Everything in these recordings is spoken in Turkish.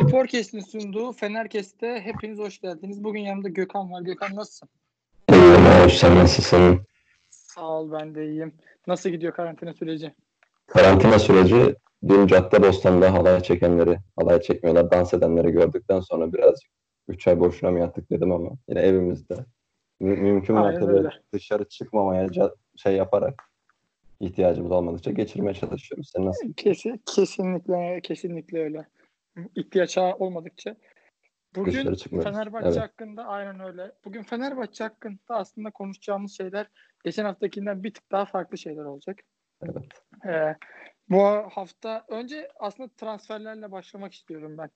Sporkest'in sunduğu Fenerkest'e hepiniz hoş geldiniz. Bugün yanımda Gökhan var. Gökhan nasılsın? İyiyim hoş sen nasılsın? Sağ ol ben de iyiyim. Nasıl gidiyor karantina süreci? Karantina süreci dün Caddebostan'da halay çekenleri, halay çekmiyorlar, dans edenleri gördükten sonra birazcık 3 ay boşuna mı yattık dedim ama yine evimizde. Mü- mümkün mertebe dışarı çıkmamaya şey yaparak ihtiyacımız olmadıkça geçirmeye çalışıyoruz. Sen nasıl? Kesin, kesinlikle kesinlikle öyle. İhtiyaç olmadıkça. Bugün. Fenerbahçe Evet. hakkında aynen öyle. Bugün Fenerbahçe hakkında aslında konuşacağımız şeyler geçen haftakinden bir tık daha farklı şeyler olacak. Evet. Ee, bu hafta önce aslında transferlerle başlamak istiyorum ben.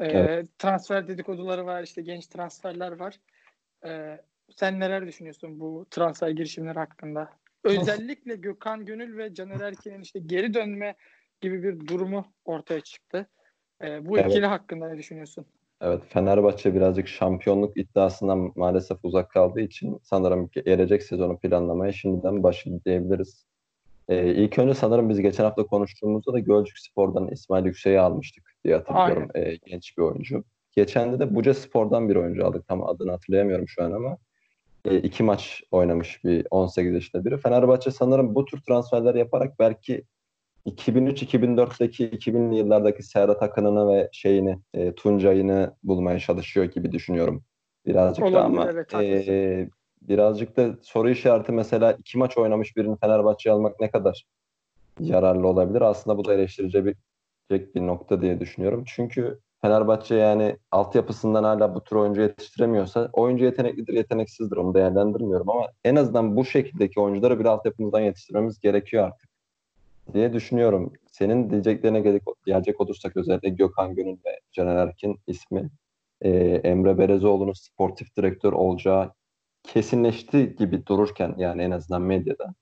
Ee, Evet. Transfer dedikoduları var, işte genç transferler var. Ee, sen neler düşünüyorsun bu transfer girişimleri hakkında? Özellikle Gökhan Gönül ve Caner Erkin'in işte geri dönme gibi bir durumu ortaya çıktı. Ee, bu Evet. ikili hakkında ne düşünüyorsun? Evet, Fenerbahçe birazcık şampiyonluk iddiasından maalesef uzak kaldığı için sanırım gelecek sezonu planlamaya şimdiden başladı diyebiliriz. Ee, ilk önce sanırım biz geçen hafta konuştuğumuzda da Gölcük Spor'dan İsmail Yüksek'i almıştık diye hatırlıyorum. Ee, genç bir oyuncu. Geçen de de Buca Spor'dan bir oyuncu aldık. Tam adını hatırlayamıyorum şu an ama. Ee, iki maç oynamış bir 18 yaşında biri. Fenerbahçe sanırım bu tür transferler yaparak belki 2003-2004'teki 2000'li yıllardaki Serhat Akın'ını ve şeyini e, Tuncay'ını bulmaya çalışıyor gibi düşünüyorum. Birazcık da Olabilir, ama evet, e, birazcık da soru işareti mesela iki maç oynamış birini Fenerbahçe'ye almak ne kadar yararlı olabilir? Aslında bu da eleştirilecek bir nokta diye düşünüyorum. Çünkü Fenerbahçe yani altyapısından hala bu tür oyuncu yetiştiremiyorsa oyuncu yeteneklidir, yeteneksizdir onu değerlendirmiyorum ama en azından bu şekildeki oyuncuları bir altyapımızdan yetiştirmemiz gerekiyor artık diye düşünüyorum. Senin diyeceklerine gelecek, gelecek olursak özellikle Gökhan Gönül ve Caner Erkin ismi e, Emre Berezoğlu'nun sportif direktör olacağı kesinleşti gibi dururken yani en azından medyada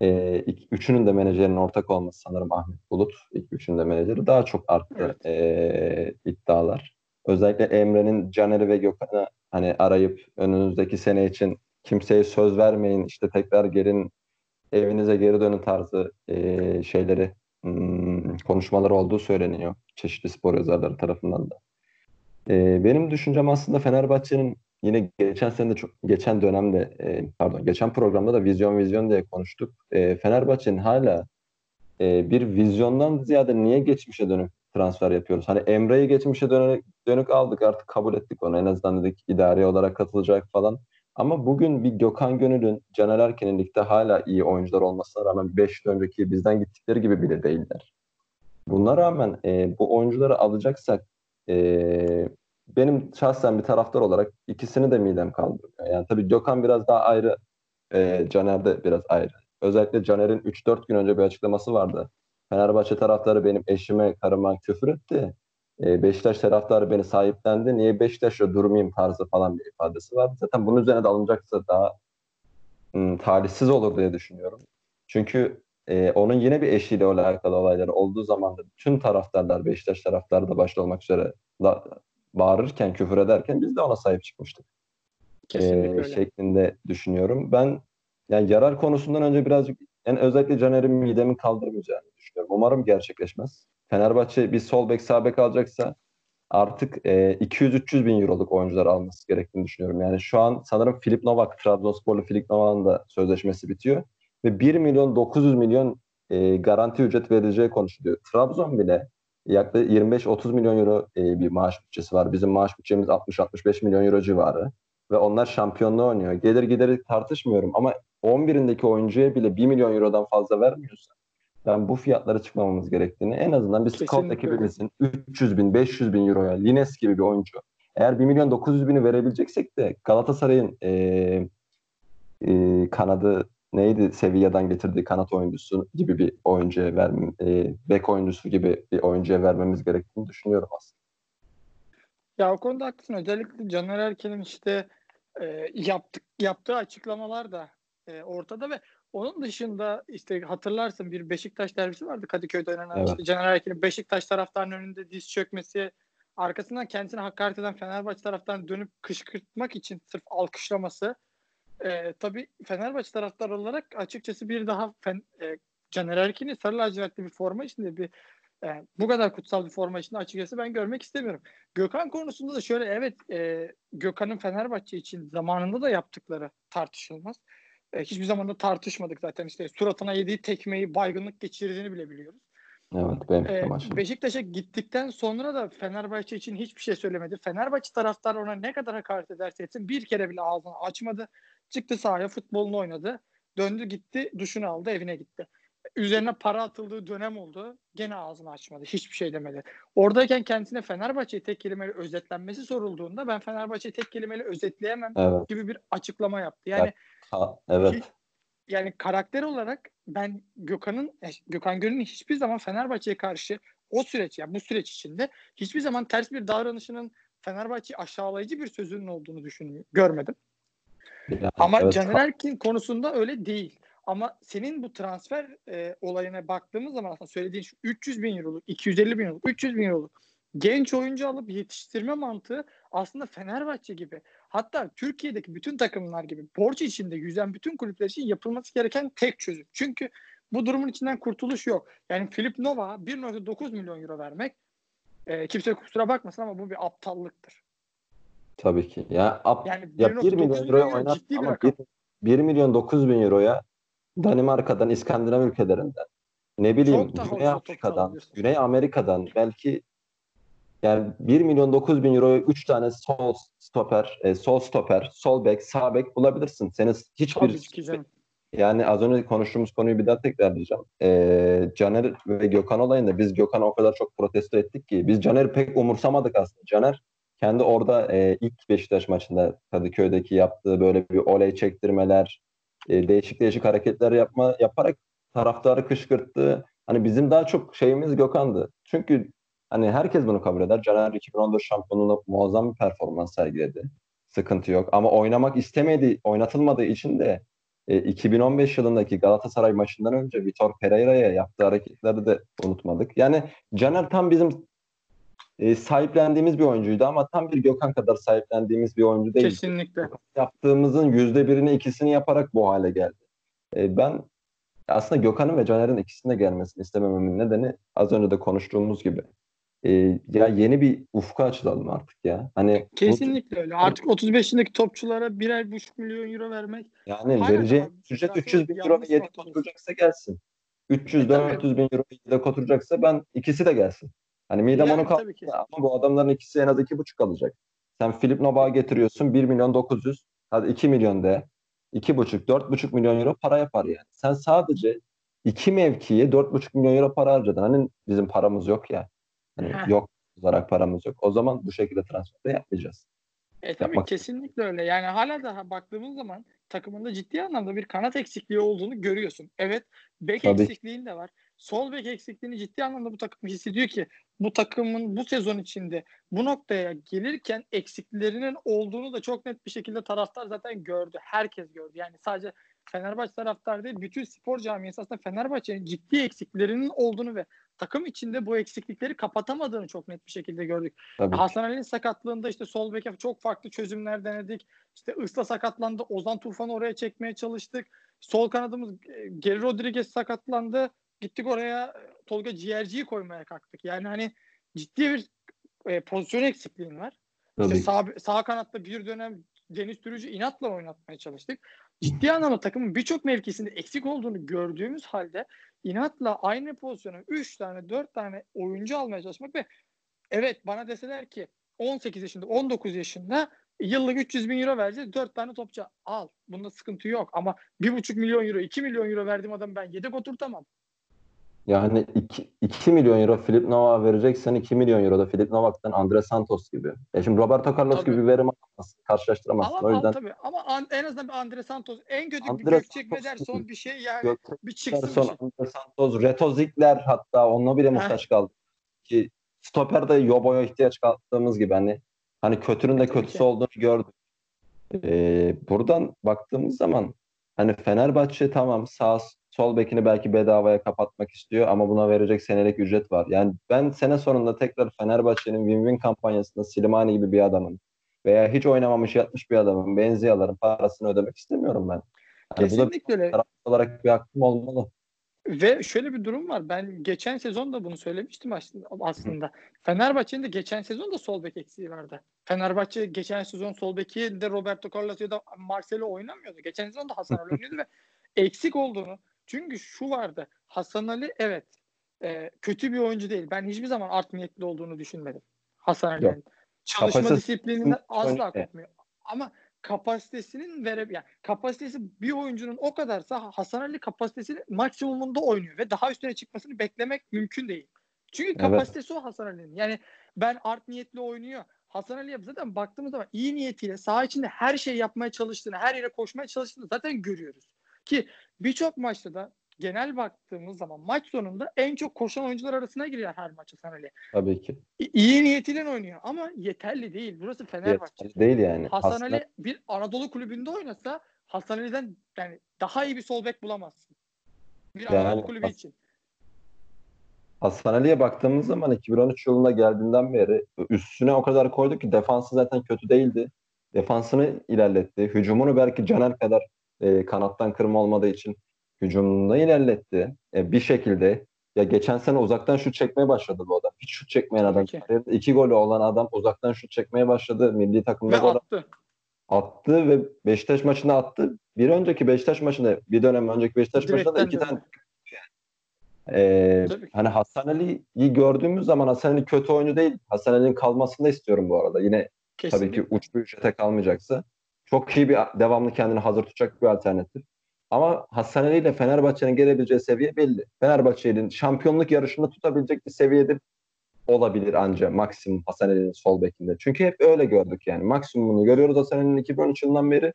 e, ilk- üçünün de menajerinin ortak olması sanırım Ahmet Bulut. İlk üçünün de menajeri daha çok arttı e, iddialar. Özellikle Emre'nin Caner'i ve Gökhan'ı hani arayıp önünüzdeki sene için kimseye söz vermeyin işte tekrar gelin evinize geri dönün tarzı e, şeyleri hmm, konuşmaları olduğu söyleniyor çeşitli spor yazarları tarafından da. E, benim düşüncem aslında Fenerbahçe'nin yine geçen sene çok geçen dönemde e, pardon geçen programda da vizyon vizyon diye konuştuk. E, Fenerbahçe'nin hala e, bir vizyondan ziyade niye geçmişe dönük transfer yapıyoruz? Hani Emre'yi geçmişe dönük, dönük aldık artık kabul ettik onu. En azından dedik idari olarak katılacak falan. Ama bugün bir Gökhan Gönül'ün, Caner Erkin'in ligde hala iyi oyuncular olmasına rağmen 5 yıl önceki bizden gittikleri gibi bile değiller. Buna rağmen e, bu oyuncuları alacaksak e, benim şahsen bir taraftar olarak ikisini de midem kaldırıyor. Yani tabii Gökhan biraz daha ayrı, e, Caner de biraz ayrı. Özellikle Caner'in 3-4 gün önce bir açıklaması vardı. Fenerbahçe taraftarı benim eşime, karıma küfür etti. E, Beşiktaş taraftarı beni sahiplendi. Niye Beşiktaş'la durmayayım tarzı falan bir ifadesi vardı. Zaten bunun üzerine de alınacaksa daha ım, talihsiz olur diye düşünüyorum. Çünkü e, onun yine bir eşiyle alakalı olayları olduğu zaman da tüm taraftarlar, Beşiktaş taraftarı da başta olmak üzere da, bağırırken, küfür ederken biz de ona sahip çıkmıştık. Kesinlikle E, öyle. şeklinde düşünüyorum. Ben yani yarar konusundan önce birazcık yani özellikle Caner'in midemin kaldırmayacağını düşünüyorum. Umarım gerçekleşmez. Fenerbahçe bir sol bek sağ bek alacaksa artık e, 200-300 bin euroluk oyuncular alması gerektiğini düşünüyorum. Yani şu an sanırım Filip Novak, Trabzonsporlu Filip Novak'ın da sözleşmesi bitiyor. Ve 1 milyon 900 milyon e, garanti ücret verileceği konuşuluyor. Trabzon bile yaklaşık 25-30 milyon euro e, bir maaş bütçesi var. Bizim maaş bütçemiz 60-65 milyon euro civarı. Ve onlar şampiyonluğu oynuyor. Gelir gideri tartışmıyorum ama 11'indeki oyuncuya bile 1 milyon eurodan fazla vermiyorsa ben bu fiyatlara çıkmamamız gerektiğini en azından bir scout ekibimizin 300 bin 500 bin euroya Lines gibi bir oyuncu eğer 1 milyon 900 bini verebileceksek de Galatasaray'ın e, e, kanadı neydi Sevilla'dan getirdiği kanat oyuncusu gibi bir oyuncuya vermem, e, bek oyuncusu gibi bir oyuncuya vermemiz gerektiğini düşünüyorum aslında. Ya o konuda haklısın. Özellikle Caner Erkin'in işte e, yaptık, yaptığı açıklamalar da e, ortada ve onun dışında işte hatırlarsın bir Beşiktaş derbisi vardı Kadıköy'de oynanan. Evet. İşte Caner Erkin'in Beşiktaş taraftarının önünde diz çökmesi, arkasından kendisine hakaret eden Fenerbahçe taraftarını dönüp kışkırtmak için sırf alkışlaması. E, tabii Fenerbahçe taraftarı olarak açıkçası bir daha fen, e, Caner Erkin'i sarı lacivertli bir forma içinde bir Yani bu kadar kutsal bir forma içinde açıkçası ben görmek istemiyorum. Gökhan konusunda da şöyle evet e, Gökhan'ın Fenerbahçe için zamanında da yaptıkları tartışılmaz. E, hiçbir zaman da tartışmadık zaten işte suratına yediği tekmeyi baygınlık geçirdiğini bile biliyoruz. Evet benim E, maçım. Beşiktaş'a gittikten sonra da Fenerbahçe için hiçbir şey söylemedi. Fenerbahçe taraftarı ona ne kadar hakaret ederse etsin bir kere bile ağzını açmadı. Çıktı sahaya futbolunu oynadı. Döndü gitti duşunu aldı evine gitti. Üzerine para atıldığı dönem oldu. Gene ağzını açmadı. Hiçbir şey demedi. Oradayken kendisine Fenerbahçe'yi tek kelimeyle özetlenmesi sorulduğunda ben Fenerbahçe'yi tek kelimeyle özetleyemem Evet. gibi bir açıklama yaptı. Yani Ha, evet. yani karakter olarak ben Gökhan'ın e, Gökhan Gönül'ün hiçbir zaman Fenerbahçe'ye karşı o süreç yani bu süreç içinde hiçbir zaman ters bir davranışının Fenerbahçe'yi aşağılayıcı bir sözünün olduğunu düşünmüyorum. Görmedim. Yani, Ama evet. Caner Erkin konusunda öyle değil. Ama senin bu transfer e, olayına baktığımız zaman aslında söylediğin şu 300 bin euroluk, 250 bin euroluk, 300 bin euroluk genç oyuncu alıp yetiştirme mantığı aslında Fenerbahçe gibi hatta Türkiye'deki bütün takımlar gibi borç içinde yüzen bütün kulüpler için yapılması gereken tek çözüm. Çünkü bu durumun içinden kurtuluş yok. Yani Filip Nova 1.9 milyon euro vermek e, kimse kusura bakmasın ama bu bir aptallıktır. Tabii ki. Ya, ap, Yani ya 1.9 1 milyon euroya euro oynat ama rakam. 1, 1 milyon 9 bin euroya Danimarka'dan, İskandinav ülkelerinden ne bileyim Güney Afrika'dan. Güney Amerika'dan belki yani 1 milyon 9 bin euroya 3 tane sol stoper, e, sol stoper, sol bek, sağ bek bulabilirsin. Senin hiçbir yani az önce konuştuğumuz konuyu bir daha tekrarlayacağım. Ee, Caner ve Gökhan olayında biz Gökhan'ı o kadar çok protesto ettik ki biz Caner'i pek umursamadık aslında. Caner kendi orada e, ilk Beşiktaş maçında Kadıköy'deki yaptığı böyle bir oley çektirmeler, e, değişik değişik hareketler yapma yaparak taraftarı kışkırttı. Hani bizim daha çok şeyimiz Gökhan'dı. Çünkü hani herkes bunu kabul eder. Caner 2014 şampiyonluğunda muazzam bir performans sergiledi. Sıkıntı yok. Ama oynamak istemediği, oynatılmadığı için de e, 2015 yılındaki Galatasaray maçından önce Vitor Pereira'ya yaptığı hareketleri de unutmadık. Yani Caner tam bizim e, sahiplendiğimiz bir oyuncuydu ama tam bir Gökhan kadar sahiplendiğimiz bir oyuncu değil. Kesinlikle. Yaptığımızın yüzde birini ikisini yaparak bu hale geldi. E, ben aslında Gökhan'ın ve Caner'in ikisine gelmesini istemememin nedeni az önce de konuştuğumuz gibi. E, ya yeni bir ufka açılalım artık ya. Hani bu- Kesinlikle öyle. Artık 35 yaşındaki topçulara birer buçuk milyon euro vermek Yani vereceği ücret transfer 300 bin euro yedek oturacaksa gelsin. 300 E, tabii. 400 bin euro yedek oturacaksa ben ikisi de gelsin. Hani midem Yani onu kaldı ama bu adamların ikisi en az iki buçuk alacak. Sen Filip Noba'yı getiriyorsun 1 milyon 900 hadi 2 milyon de 2,5 4,5 milyon euro para yapar yani. Sen sadece iki mevkiye 4,5 milyon euro para harcadın. Hani bizim paramız yok ya. Hani Heh. yok olarak paramız yok. O zaman bu şekilde transfer de yapmayacağız. E tabii Yapmak- kesinlikle öyle. Yani hala daha baktığımız zaman takımında ciddi anlamda bir kanat eksikliği olduğunu görüyorsun. Evet, bek Tabii. eksikliğin de var. Sol bek eksikliğini ciddi anlamda bu takım hissediyor ki bu takımın bu sezon içinde bu noktaya gelirken eksiklerinin olduğunu da çok net bir şekilde taraftar zaten gördü. Herkes gördü. Yani sadece Fenerbahçe taraftar değil, bütün spor camiası aslında Fenerbahçe'nin ciddi eksiklerinin olduğunu ve takım içinde bu eksiklikleri kapatamadığını çok net bir şekilde gördük. Tabii. Hasan Ali'nin sakatlığında işte sol beke çok farklı çözümler denedik. İşte Isla sakatlandı. Ozan Tufan'ı oraya çekmeye çalıştık. Sol kanadımız e, Geri Rodriguez sakatlandı. Gittik oraya Tolga Ciğerci'yi koymaya kalktık. Yani hani ciddi bir e, pozisyon eksikliğin var. İşte sağ, sağ kanatta bir dönem Deniz Türücü inatla oynatmaya çalıştık. Ciddi anlamda takımın birçok mevkisinde eksik olduğunu gördüğümüz halde inatla aynı pozisyona 3 tane 4 tane oyuncu almaya çalışmak ve evet bana deseler ki 18 yaşında 19 yaşında yıllık 300 bin euro vereceğiz 4 tane topçu al. Bunda sıkıntı yok ama 1,5 milyon euro 2 milyon euro verdiğim adam ben yedek oturtamam. Yani 2, 2 milyon euro Filip Nova vereceksen 2 milyon euro da Filip Novak'tan Andre Santos gibi. Ya şimdi Roberto Carlos Tabii. gibi bir verim alamazsın, karşılaştıramazsın. Ama o yüzden tabii ama an- en azından bir Andre Santos en kötü bir Andre Gökçek Santos Mederson değil. bir şey yani Gökçek bir çıksın bir Son şey. Andre Santos, Reto Ziegler hatta onunla bile muhtaç kaldı. Ki stoperde Yobo'ya ihtiyaç kaldığımız gibi hani hani kötünün de Tabii kötüsü olduğunu gördük. Ee, buradan baktığımız zaman hani Fenerbahçe tamam sağ sol bekini belki bedavaya kapatmak istiyor ama buna verecek senelik ücret var. Yani ben sene sonunda tekrar Fenerbahçe'nin win-win kampanyasında Slimani gibi bir adamın veya hiç oynamamış yatmış bir adamın Benziyaların parasını ödemek istemiyorum ben. Da Kesinlikle öyle. olarak bir hakkım olmalı. Ve şöyle bir durum var. Ben geçen sezon da bunu söylemiştim aslında. Fenerbahçe'nin de geçen sezon da sol bek eksiği vardı. Fenerbahçe geçen sezon sol beki de Roberto Carlos ya da Marcelo oynamıyordu. Geçen sezon da Hasan oynuyordu ve eksik olduğunu. Çünkü şu vardı. Hasan Ali evet e, kötü bir oyuncu değil. Ben hiçbir zaman art niyetli olduğunu düşünmedim. Hasan Ali'nin. Çalışma Kapasite... disiplininden asla kopmuyor. Ama kapasitesinin vere yani kapasitesi bir oyuncunun o kadarsa Hasan Ali kapasitesinin maksimumunda oynuyor ve daha üstüne çıkmasını beklemek mümkün değil. Çünkü kapasitesi evet. o Hasan Ali'nin. Yani ben art niyetli oynuyor. Hasan Ali zaten baktığımız zaman iyi niyetiyle saha içinde her şey yapmaya çalıştığını, her yere koşmaya çalıştığını zaten görüyoruz. Ki birçok maçta da genel baktığımız zaman maç sonunda en çok koşan oyuncular arasına giriyor her maç Hasan Ali. Tabii ki. İyi niyetiyle oynuyor ama yeterli değil. Burası Fenerbahçe. Yeterli değil yani. Hasan Aslında... Ali bir Anadolu kulübünde oynasa Hasan Ali'den yani daha iyi bir sol bek bulamazsın. Bir yani, Anadolu kulübü Has- için. Hasan Ali'ye baktığımız zaman 2013 yılında geldiğinden beri üstüne o kadar koydu ki defansı zaten kötü değildi. Defansını ilerletti. Hücumunu belki Caner kadar e, kanattan kırma olmadığı için hücumunda ilerletti. E, bir şekilde ya geçen sene uzaktan şut çekmeye başladı bu adam. Hiç şut çekmeyen adam. Ki. İki golü olan adam uzaktan şut çekmeye başladı. Milli takımda ve attı. Attı ve Beşiktaş maçında attı. Bir önceki Beşiktaş maçında bir dönem önceki Beşiktaş Direkten maçında iki tane ee, hani Hasan Ali'yi gördüğümüz zaman Hasan Ali kötü oyuncu değil. Hasan Ali'nin kalmasını da istiyorum bu arada. Yine Kesinlikle. tabii ki uç bir ücrete kalmayacaksa. Çok iyi bir devamlı kendini hazır tutacak bir alternatif. Ama Hasan Ali ile Fenerbahçe'nin gelebileceği seviye belli. Fenerbahçe'nin şampiyonluk yarışında tutabilecek bir seviyede olabilir ancak maksimum Hasan Ali'nin sol bekinde. Çünkü hep öyle gördük yani. Maksimumunu görüyoruz Hasan Ali'nin 2013 yılından beri.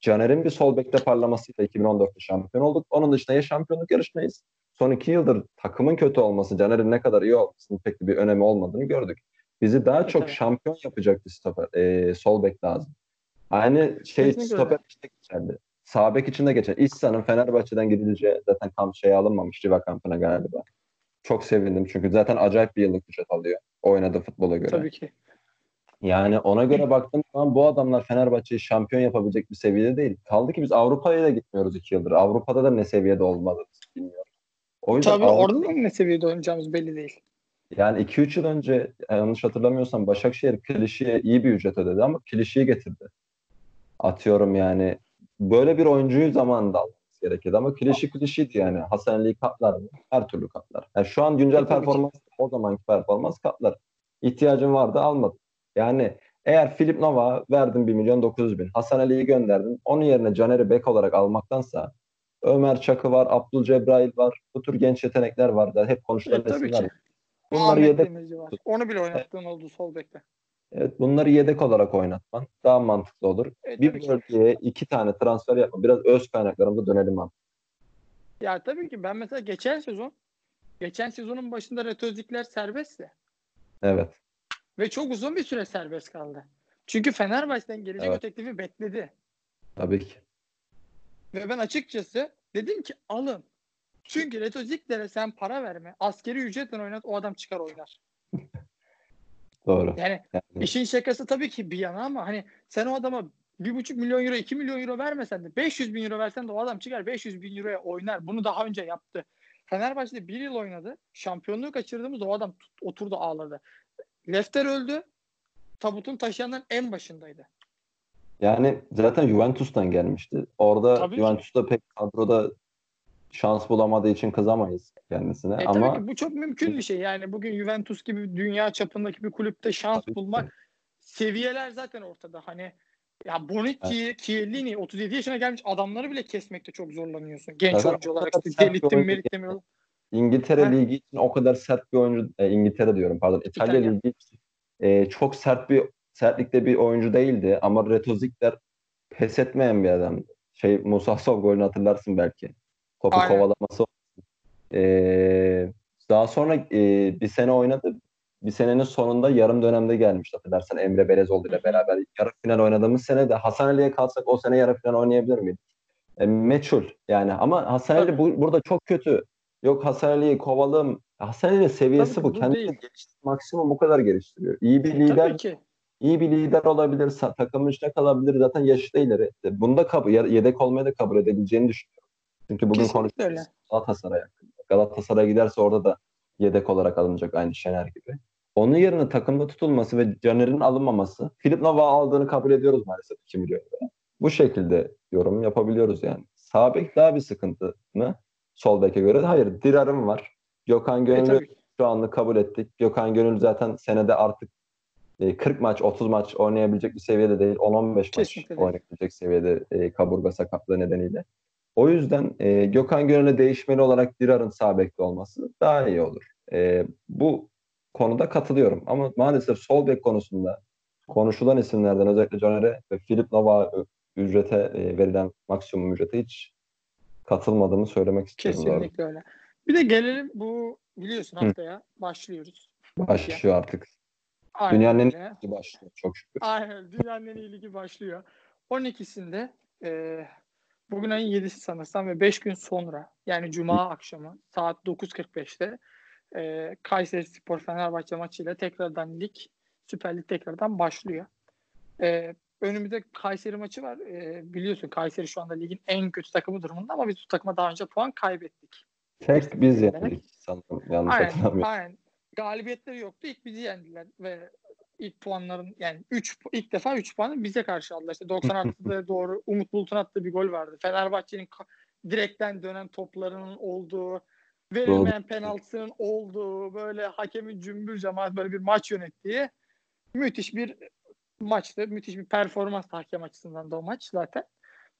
Caner'in bir sol bekte parlamasıyla 2014'te şampiyon olduk. Onun dışında ya şampiyonluk yarışmayız. Son iki yıldır takımın kötü olması, Caner'in ne kadar iyi olmasının pek bir önemi olmadığını gördük. Bizi daha çok şampiyon yapacak bir stoper, e, sol bek lazım. Aynı şey Kesinlikle stoper işte geçerli. Sağ bek için de geçer. İhsan'ın Fenerbahçe'den gidileceği zaten kamp şey alınmamış Riva kampına galiba. Çok sevindim çünkü zaten acayip bir yıllık ücret alıyor. Oynadığı futbola göre. Tabii ki. Yani ona göre baktığım zaman bu adamlar Fenerbahçe'yi şampiyon yapabilecek bir seviyede değil. Kaldı ki biz Avrupa'ya da gitmiyoruz iki yıldır. Avrupa'da da ne seviyede olmadığımızı bilmiyoruz. O yüzden Tabii Avrupa... orada da ne seviyede oynayacağımız belli değil. Yani 2-3 yıl önce yanlış hatırlamıyorsam Başakşehir Kilişi'ye iyi bir ücret ödedi ama Kilişi'yi getirdi. Atıyorum yani böyle bir oyuncuyu zamanında almamız gerekirdi ama klişi klişiydi yani. Hasan Ali katlar mı? Her türlü katlar. Yani şu an güncel performans o zamanki performans katlar. İhtiyacın vardı almadın. Yani eğer Filip Nova verdin 1 milyon 900 bin. Hasan Ali'yi gönderdin. Onun yerine Caner'i bek olarak almaktansa Ömer Çakı var, Abdul Cebrail var. Bu tür genç yetenekler var da hep konuşulan evet, isimler. Bunları yedek var. Onu bile oynattığın evet. oldu sol bekte. Evet bunları yedek olarak oynatman daha mantıklı olur. Evet, bir bölgeye iki tane transfer yapma. Biraz öz kaynaklarımıza dönelim abi. Ya tabii ki ben mesela geçen sezon geçen sezonun başında retozikler serbestti. Evet. Ve çok uzun bir süre serbest kaldı. Çünkü Fenerbahçe'den gelecek evet. o teklifi bekledi. Tabii ki. Ve ben açıkçası dedim ki alın. Çünkü retoziklere sen para verme. Askeri ücretle oynat o adam çıkar oynar. Doğru. Yani, yani işin şakası tabii ki bir yana ama hani sen o adama bir buçuk milyon euro, iki milyon euro vermesen de 500 bin euro versen de o adam çıkar 500 bin euroya oynar. Bunu daha önce yaptı. Fenerbahçe'de bir yıl oynadı. Şampiyonluğu kaçırdığımız o adam tut, oturdu ağladı. Lefter öldü. Tabutun taşıyanların en başındaydı. Yani zaten Juventus'tan gelmişti. Orada Tabii Juventus'ta pek kadroda şans bulamadığı için kızamayız kendisine. E, ama tabii ki bu çok mümkün bir şey. Yani bugün Juventus gibi dünya çapındaki bir kulüpte şans tabii bulmak ki. seviyeler zaten ortada. Hani ya Bonucci, evet. Chiellini 37 yaşına gelmiş adamları bile kesmekte çok zorlanıyorsun. Genç zaten oyuncu olarak işte delittim, melittim. İngiltere ha. Ligi için o kadar sert bir oyuncu, e, İngiltere diyorum pardon, İtalya, İtalya. Ligi için e, çok sert bir sertlikte bir oyuncu değildi ama Retozikler pes etmeyen bir adamdı. Şey Musa Sov golünü hatırlarsın belki. Topu Aynen. kovalaması. Ee, daha sonra e, bir sene oynadı. Bir senenin sonunda yarım dönemde gelmişti hatırlarsan Emre Belezoğlu ile beraber. Yarı final oynadığımız sene de Hasan Ali'ye kalsak o sene yarı final oynayabilir miydik? E, meçhul yani ama Hasan Ali bu, burada çok kötü. Yok Hasan Ali'yi kovalım. Hasan Ali'nin seviyesi Tabii bu. Kendini maksimum bu kadar geliştiriyor. İyi bir lider. Tabii ki iyi bir lider olabilir, takımın içine kalabilir. Zaten yaşı da ileri. Bunu da kabul, yedek olmayı da kabul edebileceğini düşünüyorum. Çünkü bugün konuşuyoruz Galatasaray hakkında. Galatasaray'a giderse orada da yedek olarak alınacak aynı Şener gibi. Onun yerine takımda tutulması ve Caner'in alınmaması. Filip Nova aldığını kabul ediyoruz maalesef 2 milyon lira. Bu şekilde yorum yapabiliyoruz yani. Sağ bek daha bir sıkıntı mı? Sol beke göre. Hayır Dirar'ım var. Gökhan E, Gönül'ü tabii. şu anlık kabul ettik. Gökhan Gönül zaten senede artık e, 40 maç, 30 maç oynayabilecek bir seviyede değil. 10-15 maç oynayabilecek seviyede e, kaburga sakatlığı nedeniyle. O yüzden e, Gökhan Gönül'e değişmeli olarak Dirar'ın sağ bekte olması daha iyi olur. E, bu konuda katılıyorum. Ama maalesef sol bek konusunda konuşulan isimlerden özellikle Caner'e ve Filip Nova ücrete e, verilen maksimum ücrete hiç katılmadığımı söylemek istiyorum. doğru. Kesinlikle öyle. Bir de gelelim bu biliyorsun Hı. haftaya başlıyoruz. Başlıyor artık. Aynen Dünyanın en iyi başlıyor çok şükür. Aynen. Dünyanın en iyi ligi başlıyor. 12'sinde e, bugün ayın 7'si sanırsam ve 5 gün sonra yani Cuma akşamı saat 9.45'te e, Kayseri Spor Fenerbahçe maçıyla tekrardan lig Süper Lig tekrardan başlıyor. E, önümüzde Kayseri maçı var. E, biliyorsun Kayseri şu anda ligin en kötü takımı durumunda ama biz bu takıma daha önce puan kaybettik. Tek biz yendik sanırım yanlış Aynen, hatırlamıyorum. aynen. Galibiyetleri yoktu. İlk bizi yendiler ve ilk puanların yani 3 ilk defa 3 puanı bize karşı aldılar. İşte 90 artıda doğru Umut Bulut'un attığı bir gol vardı. Fenerbahçe'nin direkten dönen toplarının olduğu, verilmeyen penaltısının olduğu, böyle hakemin cümbür cemaat böyle bir maç yönettiği müthiş bir maçtı. Müthiş bir performans hakem açısından da o maç zaten.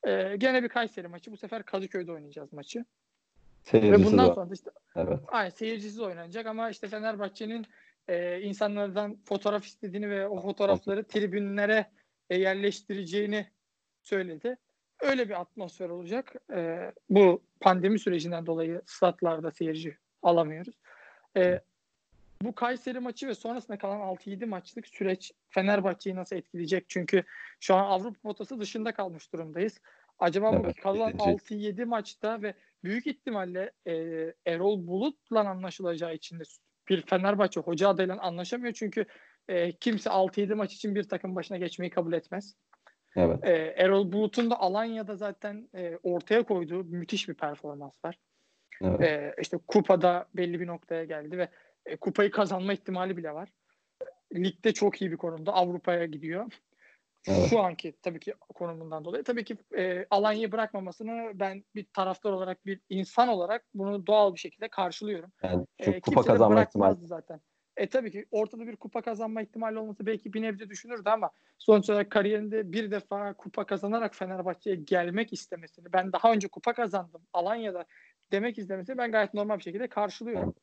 Ee, gene bir Kayseri maçı. Bu sefer Kadıköy'de oynayacağız maçı. Ve Seyircisiz bundan var. sonra işte Evet. Aynen seyircisiz oynanacak ama işte Fenerbahçe'nin e, insanlardan fotoğraf istediğini ve o fotoğrafları tribünlere e, yerleştireceğini söyledi. Öyle bir atmosfer olacak. E, bu pandemi sürecinden dolayı statlarda seyirci alamıyoruz. E, bu Kayseri maçı ve sonrasında kalan 6-7 maçlık süreç Fenerbahçe'yi nasıl etkileyecek? Çünkü şu an Avrupa potası dışında kalmış durumdayız. Acaba bu Evet, kalan yedinci. 6-7 maçta ve büyük ihtimalle e, Erol Bulut'la anlaşılacağı için de bir Fenerbahçe hoca adayla anlaşamıyor. Çünkü e, kimse 6-7 maç için bir takım başına geçmeyi kabul etmez. Evet. E, Erol Bulut'un da Alanya'da zaten e, ortaya koyduğu müthiş bir performans var. Evet. E, işte kupada belli bir noktaya geldi ve e, kupayı kazanma ihtimali bile var. Ligde çok iyi bir konumda. Avrupa'ya gidiyor. Evet. Şu anki tabii ki konumundan dolayı. Tabii ki e, Alanya'yı bırakmamasını ben bir taraftar olarak, bir insan olarak bunu doğal bir şekilde karşılıyorum. Yani E, kupa kazanma ihtimali zaten. E tabii ki ortada bir kupa kazanma ihtimali olması belki bir nebze düşünürdü ama sonuç olarak kariyerinde bir defa kupa kazanarak Fenerbahçe'ye gelmek istemesini, ben daha önce kupa kazandım Alanya'da demek istemesini ben gayet normal bir şekilde karşılıyorum.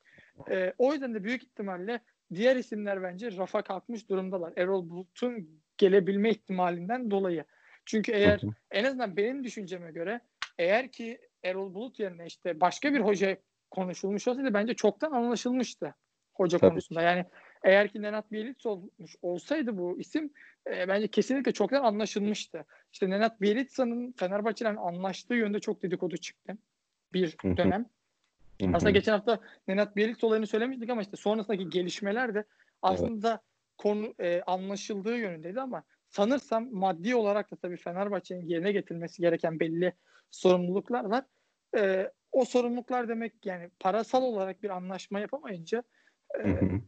E, o yüzden de büyük ihtimalle diğer isimler bence rafa kalkmış durumdalar. Erol Bulut'un gelebilme ihtimalinden dolayı. Çünkü eğer Hı hı. en azından benim düşünceme göre eğer ki Erol Bulut yerine işte başka bir hoca konuşulmuş olsaydı bence çoktan anlaşılmıştı hoca Tabii konusunda. Yani eğer ki Nenat Bielic olmuş olsaydı bu isim e, bence kesinlikle çoktan anlaşılmıştı. İşte Nenat Bielitsa'nın Fenerbahçe'yle anlaştığı yönde çok dedikodu çıktı bir dönem. Hı hı. Aslında geçen hafta Nenat Bielic olayını söylemiştik ama işte sonrasındaki gelişmeler de aslında konu e, anlaşıldığı yönündeydi ama sanırsam maddi olarak da tabii Fenerbahçe'nin yerine getirmesi gereken belli sorumluluklar var. E, o sorumluluklar demek yani parasal olarak bir anlaşma yapamayınca e, Hı hı.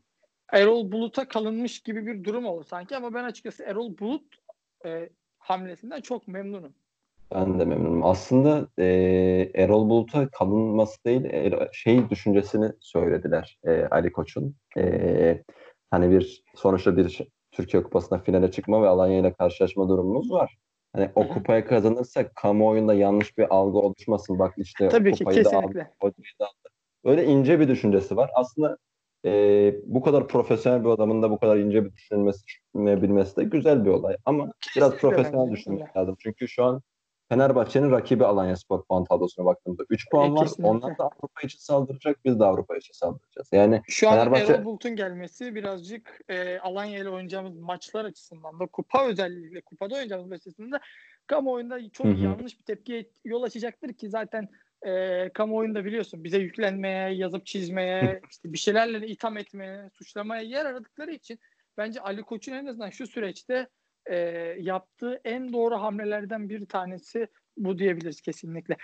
Erol Bulut'a kalınmış gibi bir durum oldu sanki ama ben açıkçası Erol Bulut e, hamlesinden çok memnunum. Ben de memnunum. Aslında e, Erol Bulut'a kalınması değil, e, şey düşüncesini söylediler e, Ali Koç'un. E, hani bir sonuçta bir Türkiye Kupası'na finale çıkma ve Alanya ile karşılaşma durumumuz var. Hani o kupayı kazanırsak kamuoyunda yanlış bir algı oluşmasın. Bak işte Tabii ki kupayı da aldı, kesinlikle. da aldı. Öyle ince bir düşüncesi var. Aslında e, bu kadar profesyonel bir adamın da bu kadar ince bir düşünmesi, düşünebilmesi de güzel bir olay. Ama biraz Kesinlikle profesyonel bence düşünmek lazım. Çünkü şu an Fenerbahçe'nin rakibi Alanya Spor puan tablosuna baktığımızda 3 puan E, var. kesinlikle. Onlar da Avrupa için saldıracak, biz de Avrupa için saldıracağız. Yani Şu an Fenerbahçe- Erol Bulut'un gelmesi birazcık e, Alanya ile oynayacağımız maçlar açısından da kupa özellikle kupada oynayacağımız da kamuoyunda çok Hı hı. yanlış bir tepkiye yol açacaktır ki zaten e, kamuoyunda biliyorsun bize yüklenmeye, yazıp çizmeye, işte bir şeylerle itham etmeye, suçlamaya yer aradıkları için bence Ali Koç'un en azından şu süreçte e, yaptığı en doğru hamlelerden bir tanesi bu diyebiliriz kesinlikle.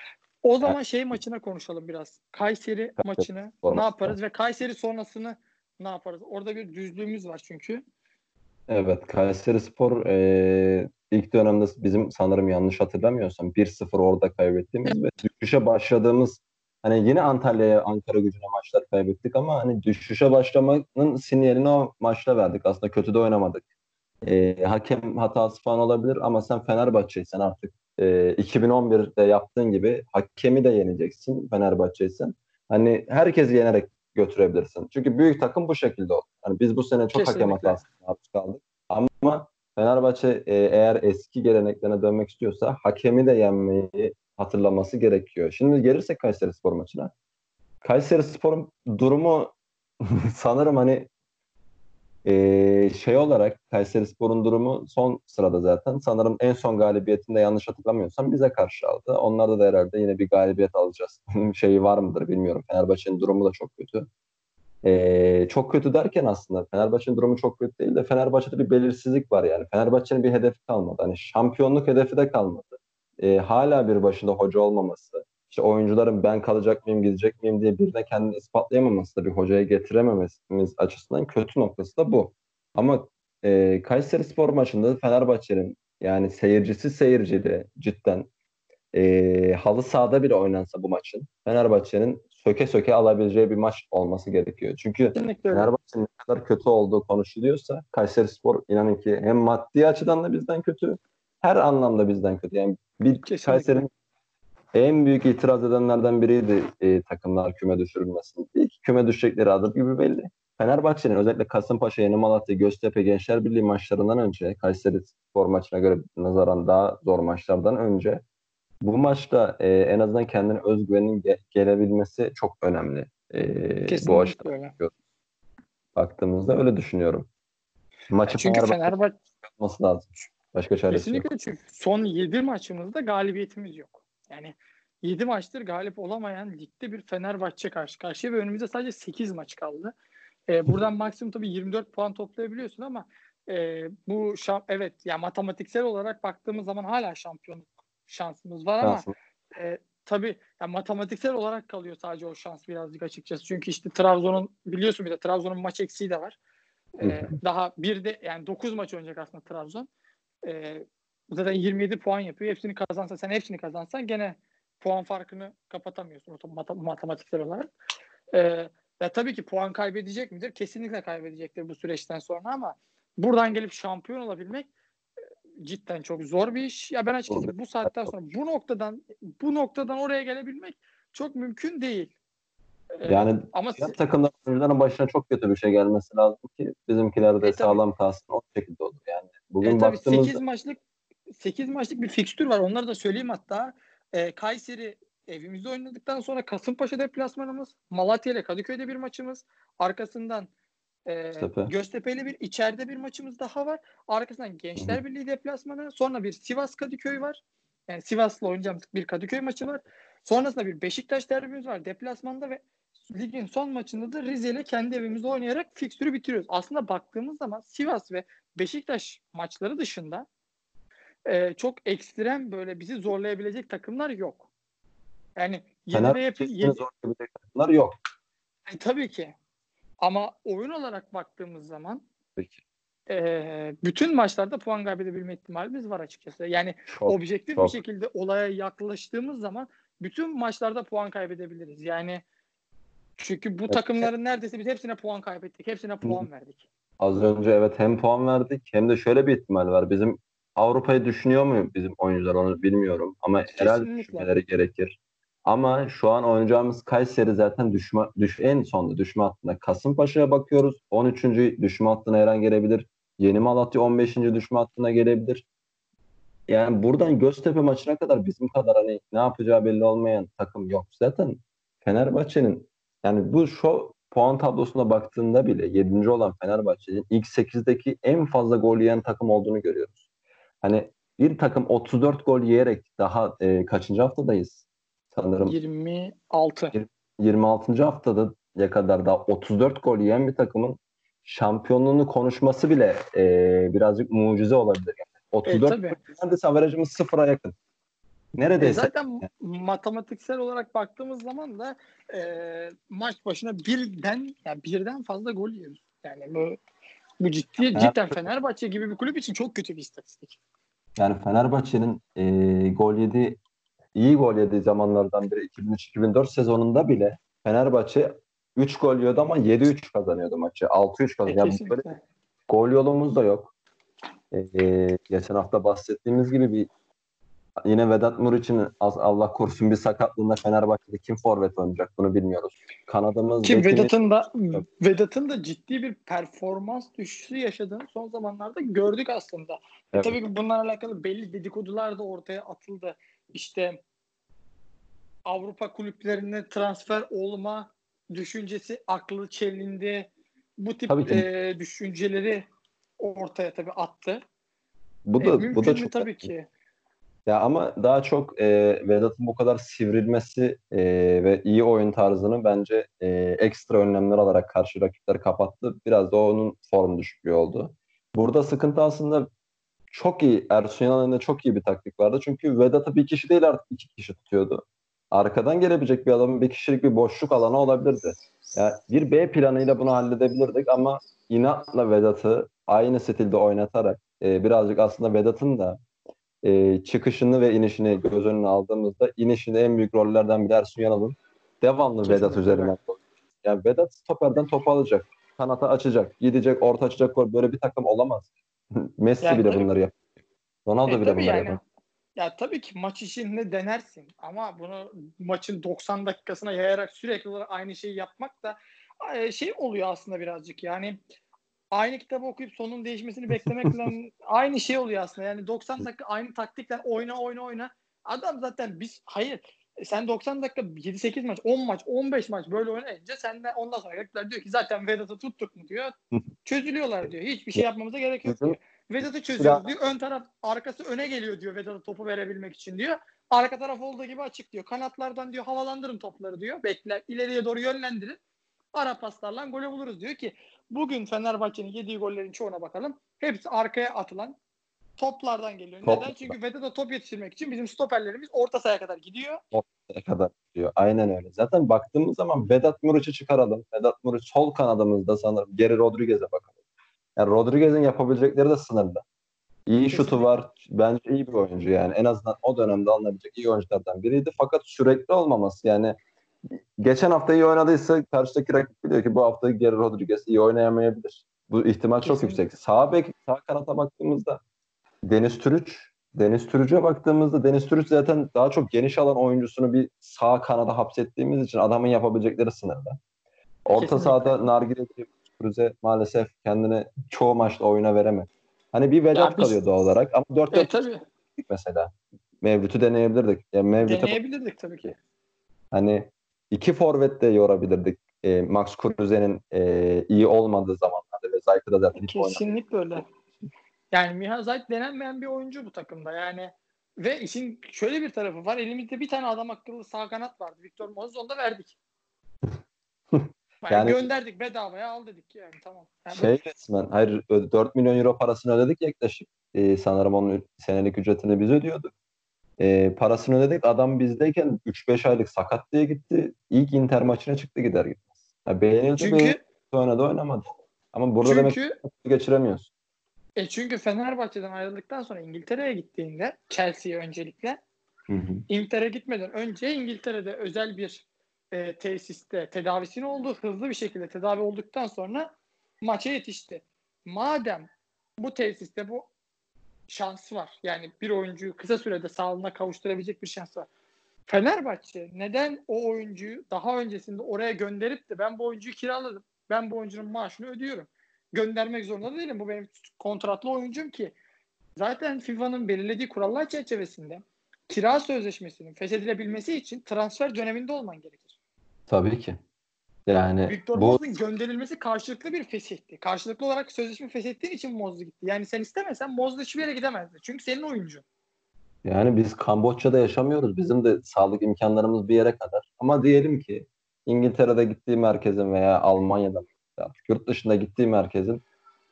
O zaman şey maçına konuşalım biraz. Kayseri maçını Spor ne yaparız ve Kayseri sonrasını ne yaparız? Orada bir düzlüğümüz var çünkü. Evet, Kayseri Spor e, ilk dönemde bizim sanırım yanlış hatırlamıyorsam 1-0 orada kaybettiğimiz ve düşüşe başladığımız hani yine Antalya'ya, Ankara gücüne maçlar kaybettik ama hani düşüşe başlamanın sinyalini o maçta verdik. Aslında kötü de oynamadık. E, hakem hatası falan olabilir ama sen Fenerbahçe'ysen artık e, 2011'de yaptığın gibi hakemi de yeneceksin Fenerbahçe'ysen. Hani herkesi yenerek götürebilirsin. Çünkü büyük takım bu şekilde oldu. Hani biz bu sene çok hakem Kesinlikle. hatasına maruz kaldık. Ama Fenerbahçe e, eğer eski geleneklerine dönmek istiyorsa hakemi de yenmeyi hatırlaması gerekiyor. Şimdi gelirsek Kayseri Spor maçına. Kayseri Spor'un durumu sanırım hani e, şey olarak Kayseri Spor'un durumu son sırada zaten. Sanırım en son galibiyetinde yanlış hatırlamıyorsam bize karşı aldı. Onlarda da herhalde yine bir galibiyet alacağız. Şeyi var mıdır bilmiyorum. Fenerbahçe'nin durumu da çok kötü. Ee, çok kötü derken aslında Fenerbahçe'nin durumu çok kötü değil de Fenerbahçe'de bir belirsizlik var yani. Fenerbahçe'nin bir hedefi kalmadı. Hani şampiyonluk hedefi de kalmadı. Ee, hala bir başında hoca olmaması, işte oyuncuların ben kalacak mıyım, gidecek miyim diye birine kendini ispatlayamaması da bir hocaya getiremememiz açısından kötü noktası da bu. Ama e, Kayseri Spor maçında Fenerbahçe'nin yani seyircisi seyircili cidden e, halı sahada bile oynansa bu maçın Fenerbahçe'nin söke söke alabileceği bir maç olması gerekiyor. Çünkü. Fenerbahçe'nin ne kadar kötü olduğu konuşuluyorsa Kayserispor inanın ki hem maddi açıdan da bizden kötü her anlamda bizden kötü. Yani bir. Kayseri'nin en büyük itiraz edenlerden biriydi e, takımlar küme düşürülmesinin. İlk küme düşecekleri adım gibi belli. Fenerbahçe'nin özellikle Kasımpaşa, Yeni Malatya, Göztepe, Gençler Birliği maçlarından önce Kayseri Spor maçına göre nazaran daha zor maçlardan önce bu maçta e, en azından kendine özgüvenin ge- gelebilmesi çok önemli. E, bu açıdan öyle. baktığımızda öyle düşünüyorum. Maçı Çünkü Fenerbahçe Fenerbahçe lazım. Başka çaresi yok. kesinlikle çünkü son 7 maçımızda galibiyetimiz yok. Yani 7 maçtır galip olamayan ligde bir Fenerbahçe karşı karşıya ve önümüzde sadece 8 maç kaldı. Ee, buradan maksimum tabii 24 puan toplayabiliyorsun ama e, bu şam, evet yani matematiksel olarak baktığımız zaman hala şampiyonluk şansımız var ama e, tabii yani matematiksel olarak kalıyor sadece o şans birazcık açıkçası. Çünkü işte Trabzon'un biliyorsun bir de Trabzon'un maç eksiği de var. E, daha bir de yani 9 maç oynayacak aslında Trabzon. E, zaten 27 puan yapıyor. Hepsini kazansa sen hepsini kazansan gene puan farkını kapatamıyorsun mat- matematiksel olarak. E, ve tabii ki puan kaybedecek midir? Kesinlikle kaybedecektir bu süreçten sonra ama buradan gelip şampiyon olabilmek e, cidden çok zor bir iş. Ya ben açıkçası bu saatten sonra bu noktadan bu noktadan oraya gelebilmek çok mümkün değil. E, Yani ama takımların oyuncuların başına çok kötü bir şey gelmesi lazım ki bizimkiler de E, sağlam kalsın o şekilde olur. Yani bugün E, tabii baktığımızda 8 maçlık 8 maçlık bir fikstür var. Onları da söyleyeyim hatta. E, Kayseri evimizde oynadıktan sonra Kasımpaşa deplasmanımız, Malatya ile Kadıköy'de bir maçımız. Arkasından e, Göztepe. Göztepe ile bir içeride bir maçımız daha var. Arkasından Gençler Hı Birliği deplasmanı, sonra bir Sivas Kadıköy var. Yani Sivas'la oynayacağımız bir Kadıköy maçı var. Sonrasında bir Beşiktaş derbimiz var deplasmanda ve ligin son maçında da Rize ile kendi evimizde oynayarak fikstürü bitiriyoruz. Aslında baktığımız zaman Sivas ve Beşiktaş maçları dışında e, çok ekstrem böyle bizi zorlayabilecek takımlar yok. Yani 7 ve yapı, Fenerbahçe'nin zor yapabilecek takımlar yok. e, tabii ki. Ama oyun olarak baktığımız zaman Peki. e, bütün maçlarda puan kaybedebilme ihtimalimiz var açıkçası. Yani Çok, objektif çok. bir şekilde olaya yaklaştığımız zaman bütün maçlarda puan kaybedebiliriz. Yani çünkü bu Evet. takımların neredeyse biz hepsine puan kaybettik. Hepsine puan verdik. Az önce evet hem puan verdik hem de şöyle bir ihtimal var. Bizim Avrupa'yı düşünüyor mu bizim oyuncular onu bilmiyorum. Ama herhalde Kesinlikle. düşünmeleri gerekir. Ama şu an oynayacağımız Kayseri zaten düşme, düş, en sonda düşme hattında. Kasımpaşa'ya bakıyoruz. 13. düşme hattına her an gelebilir. Yeni Malatya 15. düşme hattına gelebilir. Yani buradan Göztepe maçına kadar bizim kadar hani ne yapacağı belli olmayan takım yok. Zaten Fenerbahçe'nin yani bu şu puan tablosuna baktığında bile 7. olan Fenerbahçe'nin ilk 8'deki en fazla gol yiyen takım olduğunu görüyoruz. Hani bir takım 34 gol yiyerek daha e, kaçıncı haftadayız? Sanırım 26. 26. haftada ya kadar da 34 gol yiyen bir takımın şampiyonluğunu konuşması bile e, birazcık mucize olabilir. Yani 34 tabii. gol neredeyse averajımız sıfıra yakın. E Neredeyse zaten matematiksel olarak baktığımız zaman da e, maç başına birden yani birden fazla gol yiyoruz. Yani bu bu ciddi Evet. cidden Fenerbahçe gibi bir kulüp için çok kötü bir istatistik. yani Fenerbahçe'nin e, gol yedi iyi gol yediği zamanlardan biri 2003-2004 sezonunda bile Fenerbahçe 3 gol yiyordu ama 7-3 kazanıyordu maçı. 6-3 E, kazanıyordu. Yani böyle kesinlikle. gol yolumuz da yok. Ee, geçen hafta bahsettiğimiz gibi bir yine Vedat Muriç'in Allah korusun bir sakatlığında Fenerbahçe'de kim forvet oynayacak bunu bilmiyoruz. Kanadımız Ki bekimiz- Vedat'ın da Vedat'ın da ciddi bir performans düşüşü yaşadığını son zamanlarda gördük aslında. E, Evet. tabii ki bunlarla alakalı belli dedikodular da ortaya atıldı. İşte Avrupa kulüplerine transfer olma düşüncesi aklı çelindi. Bu tip e, düşünceleri ortaya tabii attı. bu E, da mümkün bu da çok tabii ki. Ya ama daha çok e, Vedat'ın bu kadar sivrilmesi e, ve iyi oyun tarzını bence e, ekstra önlemler alarak karşı rakipleri kapattı. Biraz da onun form düşüklüğü oldu. Burada sıkıntı aslında çok iyi. Ersun Yanal'ın çok iyi bir taktik vardı. Çünkü Vedat'ı bir kişi değil artık iki kişi tutuyordu. Arkadan gelebilecek bir adamın bir kişilik bir boşluk alanı olabilirdi. Ya bir B planıyla bunu halledebilirdik ama inatla Vedat'ı aynı stilde oynatarak e, birazcık aslında Vedat'ın da e, çıkışını ve inişini göz önüne aldığımızda inişinde en büyük rollerden biri Ersun Yanal'ın devamlı Kesinlikle Vedat üzerinden. Yani Vedat stoperden topu alacak. Kanata açacak. Gidecek, orta açacak. Böyle bir takım olamaz. Messi Yani bile tabii- bunları yapıyor. Ronaldo E, bile bunları yani. yapıyor. Ya tabii ki maç içinde denersin ama bunu maçın 90 dakikasına yayarak sürekli olarak aynı şeyi yapmak da e, şey oluyor aslında birazcık yani aynı kitabı okuyup sonun değişmesini beklemekle aynı şey oluyor aslında. Yani 90 dakika aynı taktikle oyna oyna oyna. Adam zaten biz hayır sen 90 dakika 7-8 maç, 10 maç, 15 maç böyle oynayınca sen de ondan sonra rakipler diyor ki zaten Vedat'ı tuttuk mu diyor. Çözülüyorlar diyor. Hiçbir şey yapmamıza gerek yok diyor. Vedat'ı çözüyoruz diyor. Ön taraf arkası öne geliyor diyor Vedat'a topu verebilmek için diyor. Arka taraf olduğu gibi açık diyor. Kanatlardan diyor havalandırın topları diyor. Bekler ileriye doğru yönlendirin. Ara paslarla golü buluruz diyor ki bugün Fenerbahçe'nin yediği gollerin çoğuna bakalım. Hepsi arkaya atılan toplardan geliyor. Top- Neden? Çünkü Vedat'a top yetiştirmek için bizim stoperlerimiz orta sahaya kadar gidiyor. Ne kadar diyor. Aynen öyle. Zaten baktığımız zaman Vedat Muriç'i çıkaralım. Vedat Muriç sol kanadımızda sanırım. Geri Rodriguez'e bakalım. Yani Rodriguez'in yapabilecekleri de sınırlı. İyi şutu var. Bence iyi bir oyuncu yani. En azından o dönemde alınabilecek iyi oyunculardan biriydi. Fakat sürekli olmaması yani geçen hafta iyi oynadıysa karşıdaki rakip biliyor ki bu hafta Geri Rodriguez iyi oynayamayabilir. Bu ihtimal çok Kesinlikle. yüksek. Sağ bek, sağ kanata baktığımızda Deniz Türüç Deniz Türüç'e baktığımızda Deniz Türüç zaten daha çok geniş alan oyuncusunu bir sağ kanada hapsettiğimiz için adamın yapabilecekleri sınırlı. Orta Kesinlikle. sahada Nargile Türüç'e maalesef kendini çoğu maçta oyuna veremedi. Hani bir Vedat biz- kalıyor doğal olarak ama 4 E 4 tabii mesela. Mevlüt'ü deneyebilirdik. Yani Mevlüt'e deneyebilirdik tabii ki. hani iki forvet de yorabilirdik. E, Max Kruse'nin e, iyi olmadığı zamanlarda ve Zayt'ı da zaten. Kesinlikle öyle. Yani Miha Zayt denenmeyen bir oyuncu bu takımda. Yani ve işin şöyle bir tarafı var. Elimizde bir tane adam akıllı sağ kanat vardı. Victor Moses onu da verdik. Yani, Yani- gönderdik bedavaya al dedik yani tamam. Yani Şey resmen hayır ö- 4 milyon euro parasını ödedik yaklaşık. Ee, sanırım onun senelik ücretini biz ödüyorduk. Ee, parasını ödedik. Adam bizdeyken 3-5 aylık sakat diye gitti. İlk Inter maçına çıktı gider gitmez. Ya beğenildi çünkü beğenildi oynadı oynamadı. Ama burada demek çünkü ki geçiremiyorsun. e çünkü Fenerbahçe'den ayrıldıktan sonra İngiltere'ye gittiğinde Chelsea'ye öncelikle Hı gitmeden önce İngiltere'de özel bir e, tesiste tedavisini oldu. Hızlı bir şekilde tedavi olduktan sonra maça yetişti. Madem bu tesiste bu şans var. Yani bir oyuncuyu kısa sürede sağlığına kavuşturabilecek bir şans var. Fenerbahçe neden o oyuncuyu daha öncesinde oraya gönderip de ben bu oyuncuyu kiraladım. Ben bu oyuncunun maaşını ödüyorum. Göndermek zorunda değilim. Bu benim kontratlı oyuncum ki. Zaten FIFA'nın belirlediği kurallar çerçevesinde kira sözleşmesinin feshedilebilmesi için transfer döneminde olman gerekir. Tabii ki. Yani Victor bu Moses'ın gönderilmesi karşılıklı bir fesihti. Karşılıklı olarak sözleşme feshettiğin için Moses gitti. Yani sen istemesen Moses hiçbir yere gidemezdi. Çünkü senin oyuncun. Yani biz Kamboçya'da yaşamıyoruz. Bizim de sağlık imkanlarımız bir yere kadar. Ama diyelim ki İngiltere'de gittiği merkezin veya Almanya'da yurt dışında gittiği merkezin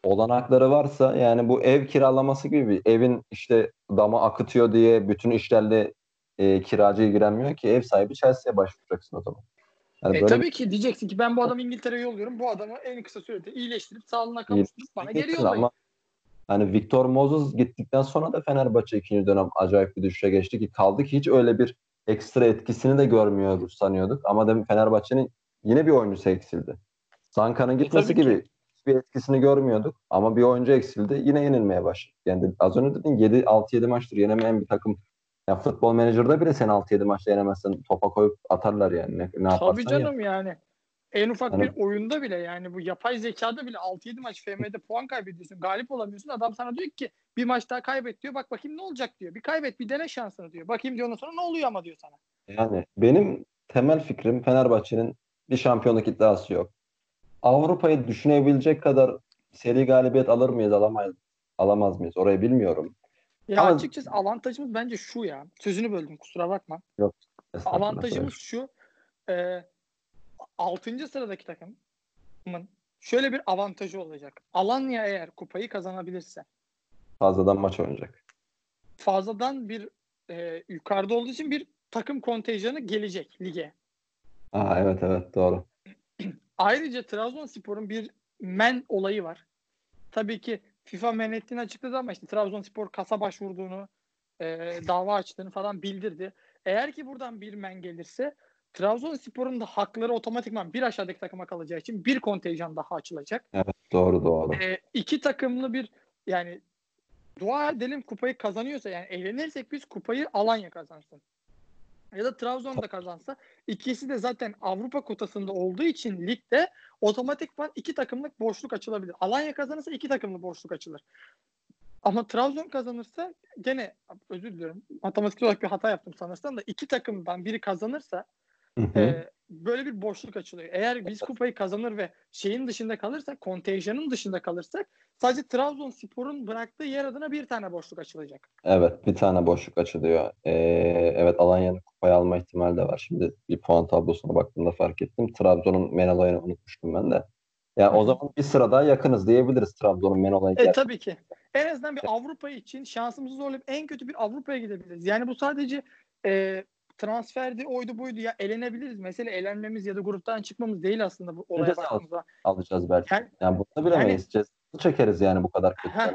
olanakları varsa yani bu ev kiralaması gibi bir evin işte dama akıtıyor diye bütün işlerle e, kiracı ilgilenmiyor ki ev sahibi Chelsea'ye başvuracaksın o zaman. Yani e, tabii bir... ki diyeceksin ki ben bu adamı İngiltere'ye yolluyorum. Bu adamı en kısa sürede iyileştirip sağlığına kavuşturup bana geri yollayın. Ama hani Victor Moses gittikten sonra da Fenerbahçe ikinci dönem acayip bir düşüşe geçti ki kaldı ki hiç öyle bir ekstra etkisini de görmüyoruz sanıyorduk. Ama demin Fenerbahçe'nin yine bir oyuncusu eksildi. Zanka'nın e, gitmesi e, gibi bir etkisini görmüyorduk ama bir oyuncu eksildi. Yine yenilmeye başladı. Yani az önce dedin 7 6-7 maçtır yenemeyen bir takım. Ya futbol menajerde bile sen 6-7 maçta yenemezsen topa koyup atarlar yani. Ne, ne Tabii canım ya. yani. En ufak hani... bir oyunda bile yani bu yapay zekada bile 6-7 maç FM'de puan kaybediyorsun. Galip olamıyorsun. Adam sana diyor ki bir maç daha kaybet diyor. Bak bakayım ne olacak diyor. Bir kaybet bir dene şansını diyor. Bakayım diyor ondan sonra ne oluyor ama diyor sana. Yani benim temel fikrim Fenerbahçe'nin bir şampiyonluk iddiası yok. Avrupa'yı düşünebilecek kadar seri galibiyet alır mıyız alamayız alamaz mıyız orayı bilmiyorum. Ya Ama... açıkçası avantajımız bence şu ya. Sözünü böldüm kusura bakma. Yok. Avantajımız şu. E, 6. sıradaki takımın şöyle bir avantajı olacak. Alanya eğer kupayı kazanabilirse fazladan maç oynayacak. Fazladan bir e, yukarıda olduğu için bir takım kontenjanı gelecek lige. Aa, evet evet doğru. Ayrıca Trabzonspor'un bir men olayı var. Tabii ki FIFA men ettiğini açıkladı ama işte Trabzonspor kasa başvurduğunu, e, dava açtığını falan bildirdi. Eğer ki buradan bir men gelirse Trabzonspor'un da hakları otomatikman bir aşağıdaki takıma kalacağı için bir kontenjan daha açılacak. Evet doğru doğru. E, iki takımlı bir yani dua edelim kupayı kazanıyorsa yani eğlenirsek biz kupayı Alanya kazansın ya da Trabzon'da kazansa ikisi de zaten Avrupa kotasında olduğu için ligde otomatikman iki takımlık boşluk açılabilir. Alanya kazanırsa iki takımlı boşluk açılır. Ama Trabzon kazanırsa gene özür diliyorum matematik olarak bir hata yaptım sanırsam da iki takımdan biri kazanırsa E, böyle bir boşluk açılıyor. Eğer biz kupayı kazanır ve şeyin dışında kalırsak, kontenjanın dışında kalırsak sadece Trabzonspor'un bıraktığı yer adına bir tane boşluk açılacak. Evet, bir tane boşluk açılıyor. Ee, evet, Alanya'nın kupayı alma ihtimali de var. Şimdi bir puan tablosuna baktığımda fark ettim. Trabzon'un Menolay'ını unutmuştum ben de. Yani o zaman bir sıra daha yakınız diyebiliriz Trabzon'un Menolay'ı. E, tabii ki. En azından bir Avrupa için şansımızı zorlayıp en kötü bir Avrupa'ya gidebiliriz. Yani bu sadece e, transferdi oydu buydu ya elenebiliriz. Mesele elenmemiz ya da gruptan çıkmamız değil aslında bu olaya baktığımızda. Alacağız belki. Yani, yani bunu bilemeyiz. Yani, ceza çekeriz yani bu kadar kötü. He,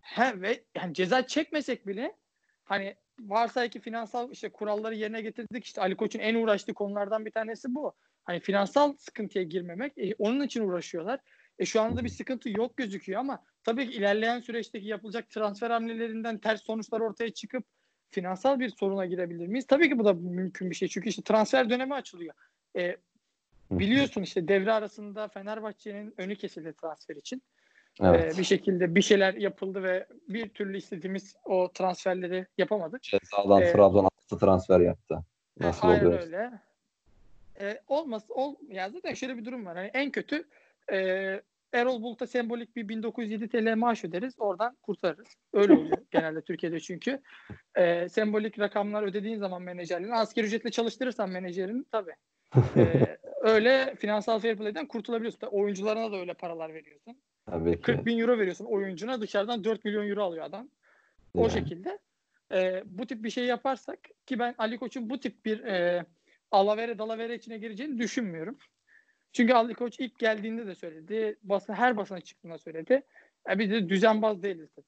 he, ve yani ceza çekmesek bile hani varsa ki finansal işte kuralları yerine getirdik. İşte Ali Koç'un en uğraştığı konulardan bir tanesi bu. Hani finansal sıkıntıya girmemek. E, onun için uğraşıyorlar. E şu anda bir sıkıntı yok gözüküyor ama tabii ki ilerleyen süreçteki yapılacak transfer hamlelerinden ters sonuçlar ortaya çıkıp finansal bir soruna girebilir miyiz? Tabii ki bu da mümkün bir şey. Çünkü işte transfer dönemi açılıyor. E, biliyorsun işte devre arasında Fenerbahçe'nin önü kesildi transfer için. Evet. Ee, bir şekilde bir şeyler yapıldı ve bir türlü istediğimiz o transferleri yapamadık. Cezadan ee, Trabzon altı transfer yaptı. Nasıl aynen oluyor? öyle. Ee, olmaz, ol, ya zaten şöyle bir durum var. Hani en kötü e, Erol Bulut'a sembolik bir 1907 TL maaş öderiz. Oradan kurtarırız. Öyle oluyor genelde Türkiye'de çünkü. E, sembolik rakamlar ödediğin zaman menajerliğini asker ücretle çalıştırırsan menajerini tabii. E, öyle finansal fair play'den kurtulabiliyorsun. Oyuncularına da öyle paralar veriyorsun. Tabii ki. 40 bin euro veriyorsun oyuncuna dışarıdan 4 milyon euro alıyor adam. O yani. şekilde. E, bu tip bir şey yaparsak ki ben Ali Koç'un bu tip bir e, alavere dalavere içine gireceğini düşünmüyorum. Çünkü Ali Koç ilk geldiğinde de söyledi. Basın her basına çıktığında söyledi. Ya biz de düzenbaz değiliz dedi.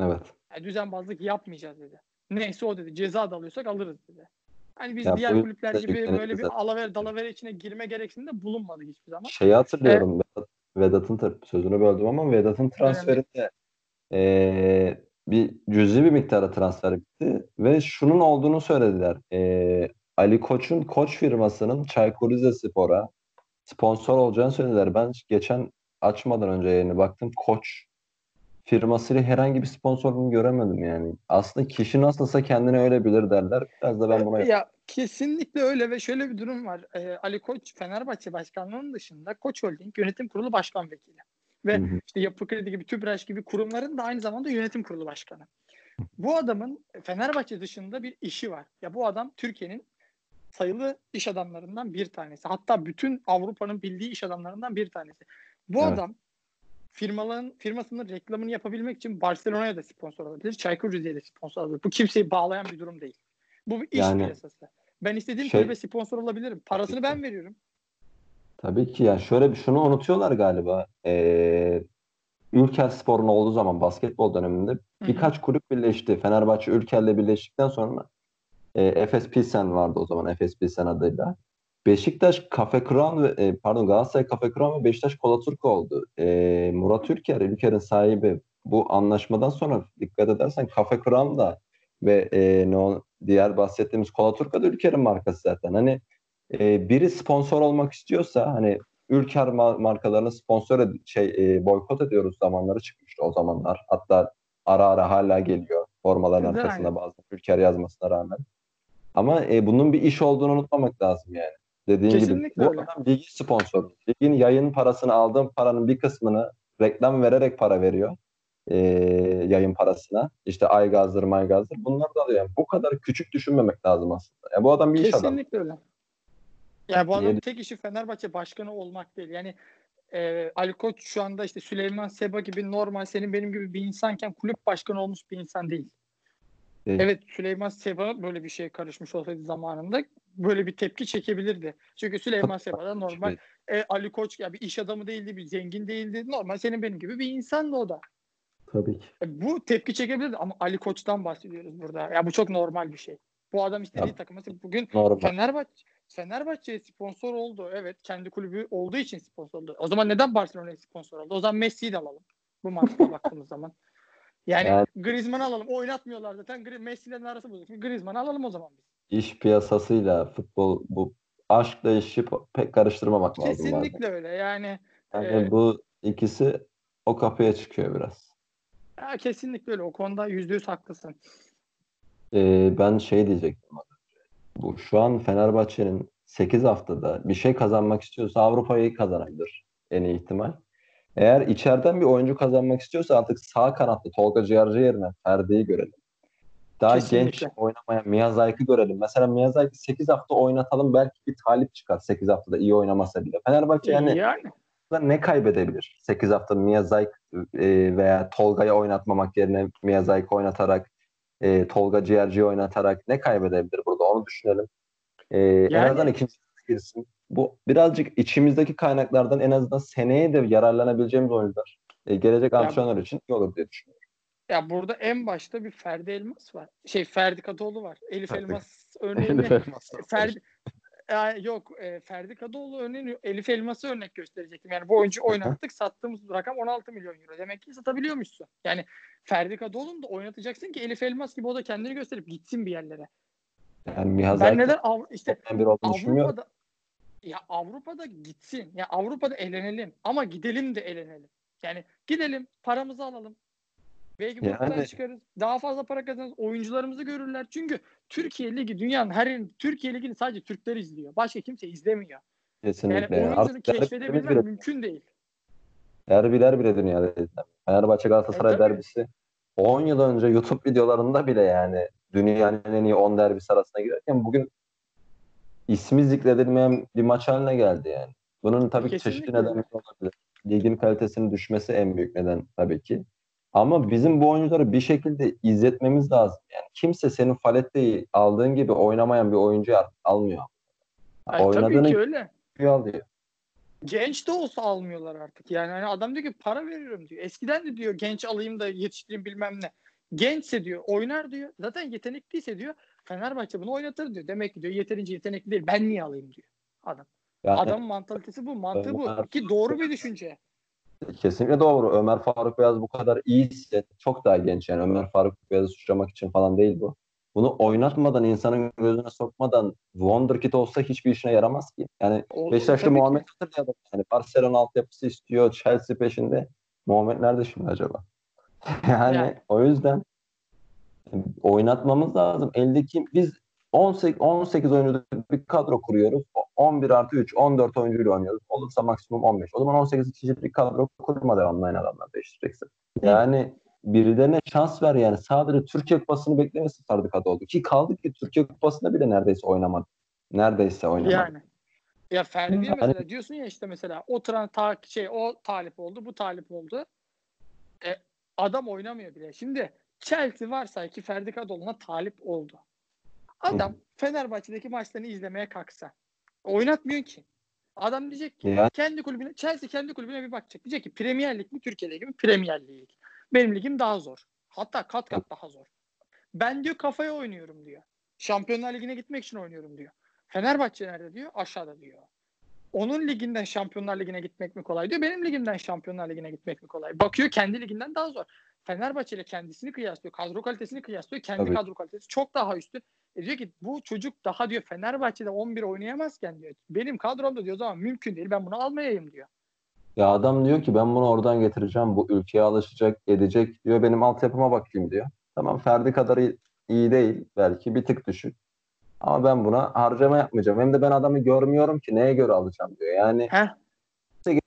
Evet. Yani düzenbazlık yapmayacağız dedi. Neyse o dedi. Ceza da alıyorsak alırız dedi. Hani biz ya diğer kulüpler gibi böyle bir alaver dalaver içine girme gereksinimde bulunmadık hiçbir zaman. Şeyi hatırlıyorum. Evet. Vedat, Vedat'ın sözünü böldüm ama Vedat'ın transferinde ee, bir cüzi bir miktara transfer bitti ve şunun olduğunu söylediler. E, Ali Koç'un koç firmasının Çaykur Rizespor'a sponsor olacağını söylediler. Ben geçen açmadan önce yayını baktım. Koç firmasıyla herhangi bir sponsorluğunu göremedim yani. Aslında kişi nasılsa kendini öyle bilir derler. Biraz da ben buna... Ya kesinlikle öyle ve şöyle bir durum var. Ee, Ali Koç Fenerbahçe Başkanlığı'nın dışında Koç Holding Yönetim Kurulu Başkan Vekili. Ve hı hı. işte Yapı Kredi gibi TÜPRAŞ gibi kurumların da aynı zamanda yönetim kurulu başkanı. Bu adamın Fenerbahçe dışında bir işi var. Ya bu adam Türkiye'nin sayılı iş adamlarından bir tanesi. Hatta bütün Avrupa'nın bildiği iş adamlarından bir tanesi. Bu evet. adam firmaların firmasının reklamını yapabilmek için Barcelona'ya da sponsor olabilir. Çaykur Rize'ye de sponsor olabilir. Bu kimseyi bağlayan bir durum değil. Bu iş Yani- piyasası. Ben istediğim Şey- kulübe sponsor olabilirim. Parasını ben veriyorum. Tabii ki yani şöyle bir şunu unutuyorlar galiba. Ee, Ülker Spor'un olduğu zaman basketbol döneminde hı. birkaç kulüp birleşti. Fenerbahçe Ülker'le birleştikten sonra e, Efes Pilsen vardı o zaman Efes Pilsen adıyla. Beşiktaş Kafe Kıran ve e, pardon Galatasaray Kafe Kıran ve Beşiktaş Kolaturk oldu. E, Murat Ülker Ülker'in sahibi bu anlaşmadan sonra dikkat edersen Kafe Kıran da ve e, ne o, diğer bahsettiğimiz Kolaturka da Ülker'in markası zaten. Hani e, biri sponsor olmak istiyorsa hani Ülker ma- markalarını sponsor şey e, boykot ediyoruz zamanları çıkmıştı o zamanlar. Hatta ara ara hala geliyor formaların Güzel. arkasında bazı Ülker yazmasına rağmen. Ama e, bunun bir iş olduğunu unutmamak lazım yani. Dediğin gibi Kesinlikle bu öyle. adam ligi sponsoru. Ligin yayın parasını aldığım paranın bir kısmını reklam vererek para veriyor. E, yayın parasına. İşte Aygaz'dır, Maygaz'dır. Bunları da alıyor. Yani bu kadar küçük düşünmemek lazım aslında. Yani bu adam bir iş adamı. Kesinlikle öyle. Yani bu adamın Diyelim. tek işi Fenerbahçe başkanı olmak değil. Yani e, Ali Koç şu anda işte Süleyman Seba gibi normal senin benim gibi bir insanken kulüp başkanı olmuş bir insan değil. Değil. Evet Süleyman Seba böyle bir şeye karışmış olsaydı zamanında böyle bir tepki çekebilirdi. Çünkü Süleyman Seba da normal e, Ali Koç ya bir iş adamı değildi, bir zengin değildi. Normal senin benim gibi bir insandı o da. Tabii ki. E, bu tepki çekebilirdi ama Ali Koç'tan bahsediyoruz burada. Ya bu çok normal bir şey. Bu adam istediği takıma bugün Normal. Fenerbahçe Fenerbahçe'ye sponsor oldu. Evet kendi kulübü olduğu için sponsor oldu. O zaman neden Barcelona'ya sponsor oldu? O zaman Messi'yi de alalım. Bu mantıkla baktığımız zaman. Yani, Yani- Griezmann'ı alalım. Oynatmıyorlar zaten. Messi'lerin arası bozuk. Griezmann'ı alalım o zaman biz. İş piyasasıyla futbol bu aşkla işi pek karıştırmamak lazım. bazen. Kesinlikle öyle. Yani Yani Ee, bu ikisi o kapıya çıkıyor biraz. Ya, kesinlikle öyle. O konuda yüzde yüz haklısın. Ee, ben şey diyecektim. Bu şu an Fenerbahçe'nin 8 haftada bir şey kazanmak istiyorsa Avrupa'yı kazanabilir en iyi ihtimal. Eğer içeriden bir oyuncu kazanmak istiyorsa artık sağ kanatta Tolga Ciğerci yerine Ferdi'yi görelim. Daha Kesinlikle. genç oynamayan Miyazak'ı görelim. Mesela Miyazaki 8 hafta oynatalım belki bir talip çıkar 8 haftada iyi oynamasa bile. Fenerbahçe yani yani ne kaybedebilir? 8 hafta Miyazaki e, veya Tolga'yı oynatmamak yerine Miyazaki oynatarak e, Tolga Ciğerci'yi oynatarak ne kaybedebilir burada onu düşünelim. E, En Yani- azından ikinci girsin. Bu birazcık içimizdeki kaynaklardan en azından seneye de yararlanabileceğimiz oyuncular. E, gelecek Ya- antrenör için iyi olur diye düşünüyorum. ya burada en başta bir Ferdi Elmas var. Şey Ferdi Kadıoğlu var. Elif Ferdi- Elmas örneğini Ferdi Ya yok e, Ferdi Kadıoğlu örneğini Elif Elmas'ı örnek gösterecektim. Yani bu oyuncu oynattık sattığımız rakam 16 milyon euro. Demek ki satabiliyormuşsun. Yani Ferdi Kadıoğlu'nu da oynatacaksın ki Elif Elmas gibi o da kendini gösterip gitsin bir yerlere. Yani Miyazaki Ben neden Av- işte. Avrupa'da ya Avrupa'da gitsin. Ya Avrupa'da eğlenelim ama gidelim de eğlenelim. Yani gidelim paramızı alalım. Belki Yani- çıkarız. Daha fazla para kazanırız. Oyuncularımızı görürler. Çünkü Türkiye Ligi dünyanın her yerinde Türkiye Ligi'ni sadece Türkler izliyor. Başka kimse izlemiyor. Yani Kesinlikle. oyuncuları Artık derbilerimiz keşfedebilmek bile, mümkün değil. derbiler bile dünyada izlenmiyor. Fenerbahçe Galatasaray E, derbisi 10 yıl önce YouTube videolarında bile yani dünyanın en iyi 10 derbisi arasına girerken bugün ismi zikredilmeyen bir maç haline geldi yani. Bunun tabii ki çeşitli Kesinlikle öyle. nedenleri olabilir. Ligin kalitesinin düşmesi en büyük neden tabii ki. Ama bizim bu oyuncuları bir şekilde izletmemiz lazım. Yani kimse senin Falette'yi aldığın gibi oynamayan bir oyuncu almıyor. Ay, tabii Oynadığını ki öyle. alıyor. Genç de olsa almıyorlar artık. Yani hani adam diyor ki para veriyorum diyor. Eskiden de diyor genç alayım da yetiştireyim bilmem ne. Gençse diyor oynar diyor. Zaten yetenekliyse diyor Fenerbahçe bunu oynatır diyor. Demek ki diyor yeterince yetenekli değil. Ben niye alayım diyor adam. Yani Adamın mantalitesi bu. Mantığı bu. Ki doğru bir düşünce. Kesinlikle doğru. Ömer Faruk Beyaz bu kadar iyiyse çok daha genç yani. Ömer Faruk Beyaz'ı suçlamak için falan değil bu. Bunu oynatmadan, insanın gözüne sokmadan Wonderkid olsa hiçbir işine yaramaz ki. Yani O- Beşiktaş'ta. Muhammed Hatır diye adam. Yani Barcelona altyapısı istiyor, Chelsea peşinde. Muhammed nerede şimdi acaba? yani, Yani. o yüzden oynatmamız lazım. Eldeki biz 18, 18 oyuncu bir kadro kuruyoruz. 11 artı 3, 14 oyuncuyla oynuyoruz. Olursa maksimum 15. O zaman 18 kişilik bir kadro kurma devamlı aynı adamlar değiştireceksin. Yani birilerine şans ver yani. Sadece Türkiye Kupası'nı beklemesin Ferdi Kadıoğlu. Ki kaldı ki Türkiye Kupası'nda bile neredeyse oynamadı. Neredeyse oynamadı. Yani. Ya Ferdi'ye Yani- mesela diyorsun ya işte mesela o tran ta şey o talip oldu, bu talip oldu. E, adam oynamıyor bile. Şimdi Chelsea varsa ki Ferdi Kadıoğlu'na talip oldu. Adam Fenerbahçe'deki maçlarını izlemeye kalksa oynatmıyor ki. Adam diyecek ki Yani- kendi kulübüne Chelsea kendi kulübüne bir bakacak. Diyecek ki Premier Lig mi Türkiye'deki mi? Premier Lig. Benim ligim daha zor. Hatta kat kat daha zor. Ben diyor kafaya oynuyorum diyor. Şampiyonlar Ligi'ne gitmek için oynuyorum diyor. Fenerbahçe nerede diyor? Aşağıda diyor. Onun liginden Şampiyonlar Ligi'ne gitmek mi kolay diyor. Benim ligimden Şampiyonlar Ligi'ne gitmek mi kolay? Bakıyor kendi liginden daha zor. Fenerbahçe ile kendisini kıyaslıyor. Kadro kalitesini kıyaslıyor. Kendi Tabii. kadro kalitesi çok daha üstün. E diyor ki bu çocuk daha diyor Fenerbahçe'de 11 oynayamazken diyor. Benim kadromda diyor o zaman mümkün değil. Ben bunu almayayım diyor. Ya adam diyor ki ben bunu oradan getireceğim. Bu ülkeye alışacak, edecek diyor. Benim altyapıma bakayım diyor. Tamam Ferdi kadar iyi, değil belki bir tık düşük. Ama ben buna harcama yapmayacağım. Hem de ben adamı görmüyorum ki neye göre alacağım diyor. Yani Heh.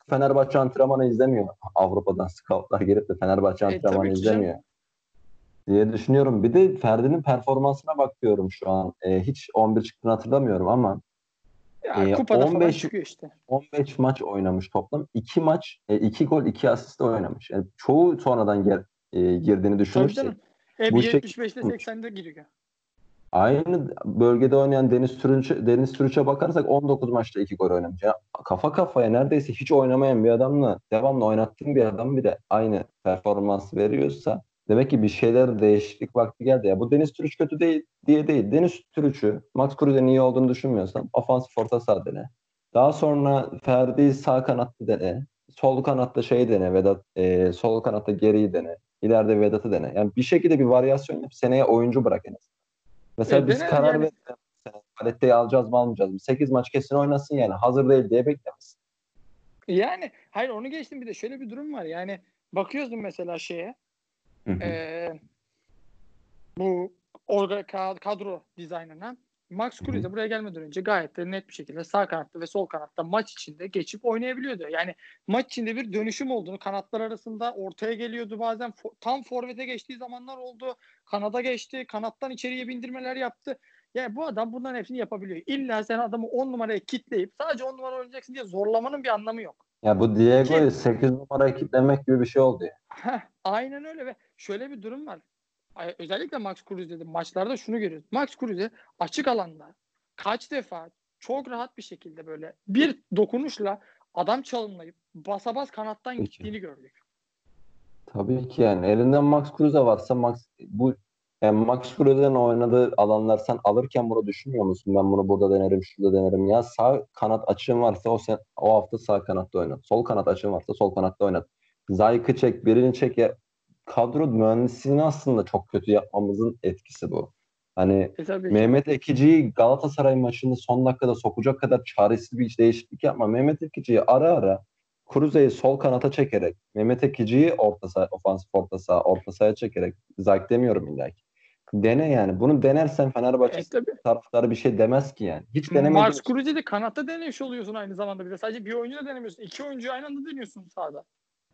Fenerbahçe antrenmanı izlemiyor. Avrupa'dan scoutlar gelip de Fenerbahçe E, antrenmanı izlemiyor. Diye düşünüyorum. Bir de Ferdi'nin performansına bakıyorum şu an. Ee, hiç 11 çıktığını hatırlamıyorum ama Ya E, kupada falan 15 çıkıyor işte. 15 maç oynamış toplam. 2 maç, 2 gol, 2 asist oynamış. Yani çoğu sonradan gel, e, girdiğini düşünürsek. Hep bu şey- 75'te 80'de giriyor. Aynı bölgede oynayan Deniz Türüç'e Deniz Türüç'e bakarsak 19 maçta 2 gol oynamış. Ya kafa kafaya neredeyse hiç oynamayan bir adamla devamlı oynattığın bir adam bir de aynı performans veriyorsa demek ki bir şeyler değişiklik vakti geldi. Ya bu Deniz Türüç kötü değil diye değil. Deniz Türüç'ü Max Kruse'nin iyi olduğunu düşünmüyorsan ofansif orta saha dene. Daha sonra Ferdi sağ kanatta dene. Sol kanatta şey dene Vedat. e, sol kanatta geriyi dene. İleride Vedat'ı dene. Yani bir şekilde bir varyasyon yap. Seneye oyuncu bırak en azından. Mesela E, biz karar yani. verelim. Palette'yi alacağız mı almayacağız mı? 8 maç kesin oynasın yani. Hazır değil diye beklemesin. Yani hayır onu geçtim bir de şöyle bir durum var. Yani bakıyorsun mesela şeye Hı hı. e, bu orga ka- kadro dizaynına Max. Kruse buraya gelmeden önce gayet de net bir şekilde sağ kanatta ve sol kanatta maç içinde geçip oynayabiliyordu. Yani maç içinde bir dönüşüm olduğunu kanatlar arasında ortaya geliyordu bazen fo- tam forvete geçtiği zamanlar oldu. Kanada geçti. Kanattan içeriye bindirmeler yaptı. Yani bu adam bunların hepsini yapabiliyor. İlla sen adamı 10 numaraya kitleyip sadece 10 numara oynayacaksın diye zorlamanın bir anlamı yok. Ya bu Diego'yu Ki- 8 numaraya kitlemek gibi bir şey oldu ya. Heh, aynen öyle ve şöyle bir durum var. Özellikle Max Kruse'de maçlarda şunu görüyoruz. Max Kruse açık alanda kaç defa çok rahat bir şekilde böyle bir dokunuşla adam çalımlayıp basa bas kanattan Peki. gittiğini gördük. Tabii ki yani. Elinden Max Kruse varsa Max bu yani Max Kruse'nin oynadığı alanlar sen alırken bunu düşünmüyor musun? Ben bunu burada denerim, şurada denerim. Ya sağ kanat açığın varsa o sen o hafta sağ kanatta oynat. Sol kanat açığın varsa sol kanatta oynat. Zayık'ı çek, birini çek ya. Kadro mühendisliğini aslında çok kötü yapmamızın etkisi bu. Hani E tabii. Mehmet Ekici'yi Galatasaray maçında son dakikada sokacak kadar çaresiz bir değişiklik yapma. Mehmet Ekici'yi ara ara Kruze'yi sol kanata çekerek, Mehmet Ekici'yi orta saha, ofansif orta saha, orta sahaya çekerek, Zayk demiyorum illa ki. Dene yani. Bunu denersen Fenerbahçe E tabii. taraftarı bir şey demez ki yani. Hiç denemediğin Max Kruse'de kanatta denemiş oluyorsun aynı zamanda bir de. Sadece bir oyuncu da denemiyorsun. İki oyuncuyu aynı anda deniyorsun sahada.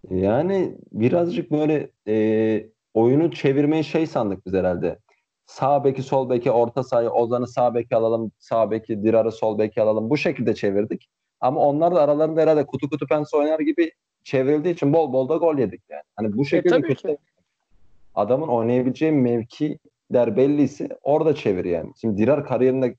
Yani birazcık böyle e, oyunu çevirmeyi şey sandık biz herhalde. Sağ beki, sol beki, orta sahayı, Ozan'ı sağ beki alalım, sağ beki, Dirar'ı sol beki alalım. Bu şekilde çevirdik. Ama onlar da aralarında herhalde kutu kutu pense oynar gibi çevrildiği için bol bol da gol yedik yani. Hani bu şekilde tabii kötü. ki. Adamın oynayabileceği mevkiler belliyse orada çevir yani. Şimdi Dirar kariyerinde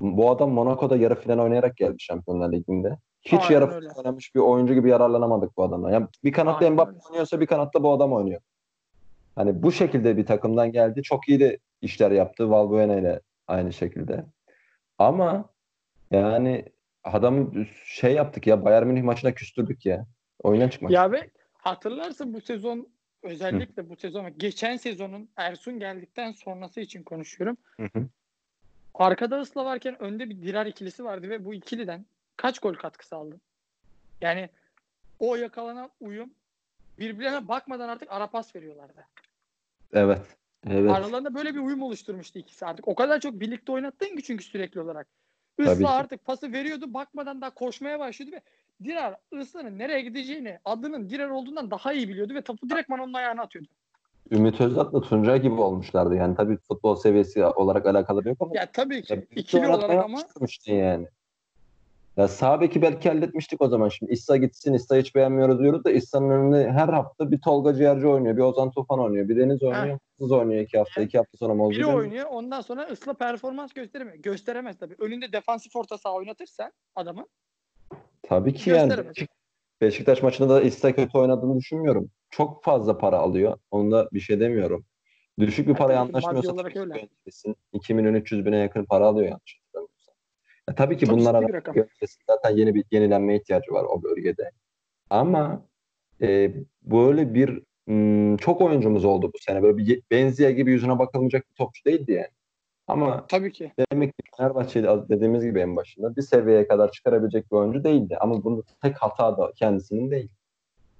bu adam Monaco'da yarı final oynayarak geldi Şampiyonlar Ligi'nde. Hiç Aynen yarı final oynamış bir oyuncu gibi yararlanamadık bu adamdan. Yani bir kanatta Aynen Mbappe öyle. oynuyorsa bir kanatta bu adam oynuyor. Hani bu şekilde bir takımdan geldi. Çok iyi de işler yaptı Valbuena ile aynı şekilde. Ama yani adam şey yaptık ya Bayern Münih maçına küstürdük ya. Oyundan çıkmak. Ya ve hatırlarsın bu sezon özellikle bu sezon geçen sezonun Ersun geldikten sonrası için konuşuyorum. Hı hı. Arkada Isla varken önde bir Dirar ikilisi vardı ve bu ikiliden kaç gol katkısı aldı? Yani o yakalanan uyum birbirlerine bakmadan artık ara pas veriyorlardı. Evet. Evet. Aralarında böyle bir uyum oluşturmuştu ikisi artık. O kadar çok birlikte oynattın ki çünkü sürekli olarak. Isla artık pası veriyordu bakmadan daha koşmaya başlıyordu ve Dirar Isla'nın nereye gideceğini adının Dirar olduğundan daha iyi biliyordu ve topu direktman onun ayağına atıyordu. Ümit Özat'la Tuncay gibi olmuşlardı. Yani tabii futbol seviyesi olarak alakalı yok ama Ya tabii ki Ya ikili olarak ama yani. Ya sağ beki belki halletmiştik o zaman. Şimdi İssa gitsin, İssa hiç beğenmiyoruz diyoruz da İssa'nın önünde her hafta bir Tolga Ciğerci oynuyor, bir Ozan Tufan oynuyor, bir Deniz oynuyor, Hız oynuyor iki hafta, iki hafta sonra Mozgül Biri oynuyor. ondan sonra ısla performans gösteremiyor. Gösteremez tabii. Önünde defansif orta saha oynatırsan adamı Tabii ki yani. Beşik- Beşiktaş maçında da İssa kötü oynadığını düşünmüyorum. Çok fazla para alıyor. Onda bir şey demiyorum. Düşük bir Ya paraya anlaşmıyorsa yöneticisin. 2 milyon 300 bine yakın para alıyor yanlış hatırlamıyorsam. Ya tabii ki Çok bunlara zaten yeni bir yenilenme ihtiyacı var o bölgede. Ama e, böyle bir hmm, çok oyuncumuz oldu bu sene. Böyle bir Benzia gibi yüzüne bakılmayacak bir topçu değildi yani. Ama tabii ki. demek ki Fenerbahçe'de dediğimiz gibi en başında bir seviyeye kadar çıkarabilecek bir oyuncu değildi. Ama bunu tek hata da kendisinin değil.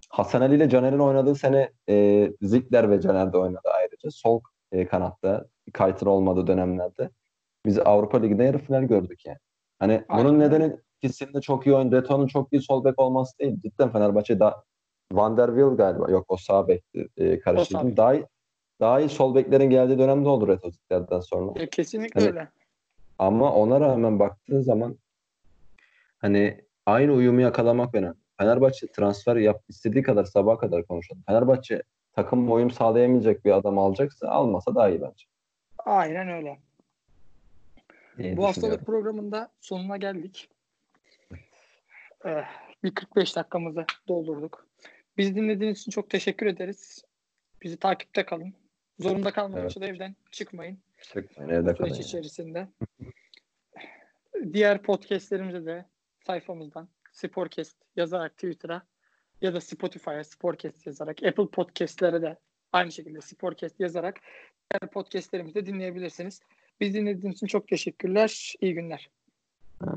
Hasan Ali ile Caner'in oynadığı sene e, Zikler ve Caner de oynadı ayrıca. Sol e, kanatta Kaytır olmadığı dönemlerde biz Avrupa Ligi'nde yarı final gördük yani. Hani Aynen bunun nedeni ikisinin de çok iyi oyun, Deto'nun çok iyi sol bek olması değil. Cidden Fenerbahçe daha Van der Wiel galiba. Yok o sağ bekti. E, karıştırdım. Daha iyi, daha iyi sol beklerin geldiği dönemde oldu Reto Zikler'den sonra. Ya, kesinlikle Hani- öyle. Ama ona rağmen baktığın zaman hani aynı uyumu yakalamak önemli. Fenerbahçe transfer yap istediği kadar sabaha kadar konuşalım. Fenerbahçe takım uyum sağlayamayacak bir adam alacaksa almasa daha iyi bence. Aynen öyle. diye Bu haftalık programında sonuna geldik. Eh, bir 45 dakikamızı doldurduk. Bizi dinlediğiniz için çok teşekkür ederiz. Bizi takipte kalın. Zorunda kalmadıkça da evden çıkmayın. Çıkmayın, evde kalın. süreç içerisinde. Diğer podcastlerimize de sayfamızdan Sporcast yazarak Twitter'a ya da Spotify'a Sporcast yazarak Apple Podcast'lere de aynı şekilde Sporcast yazarak diğer podcastlerimizi de dinleyebilirsiniz. Biz dinlediğiniz için çok teşekkürler. İyi günler. Evet.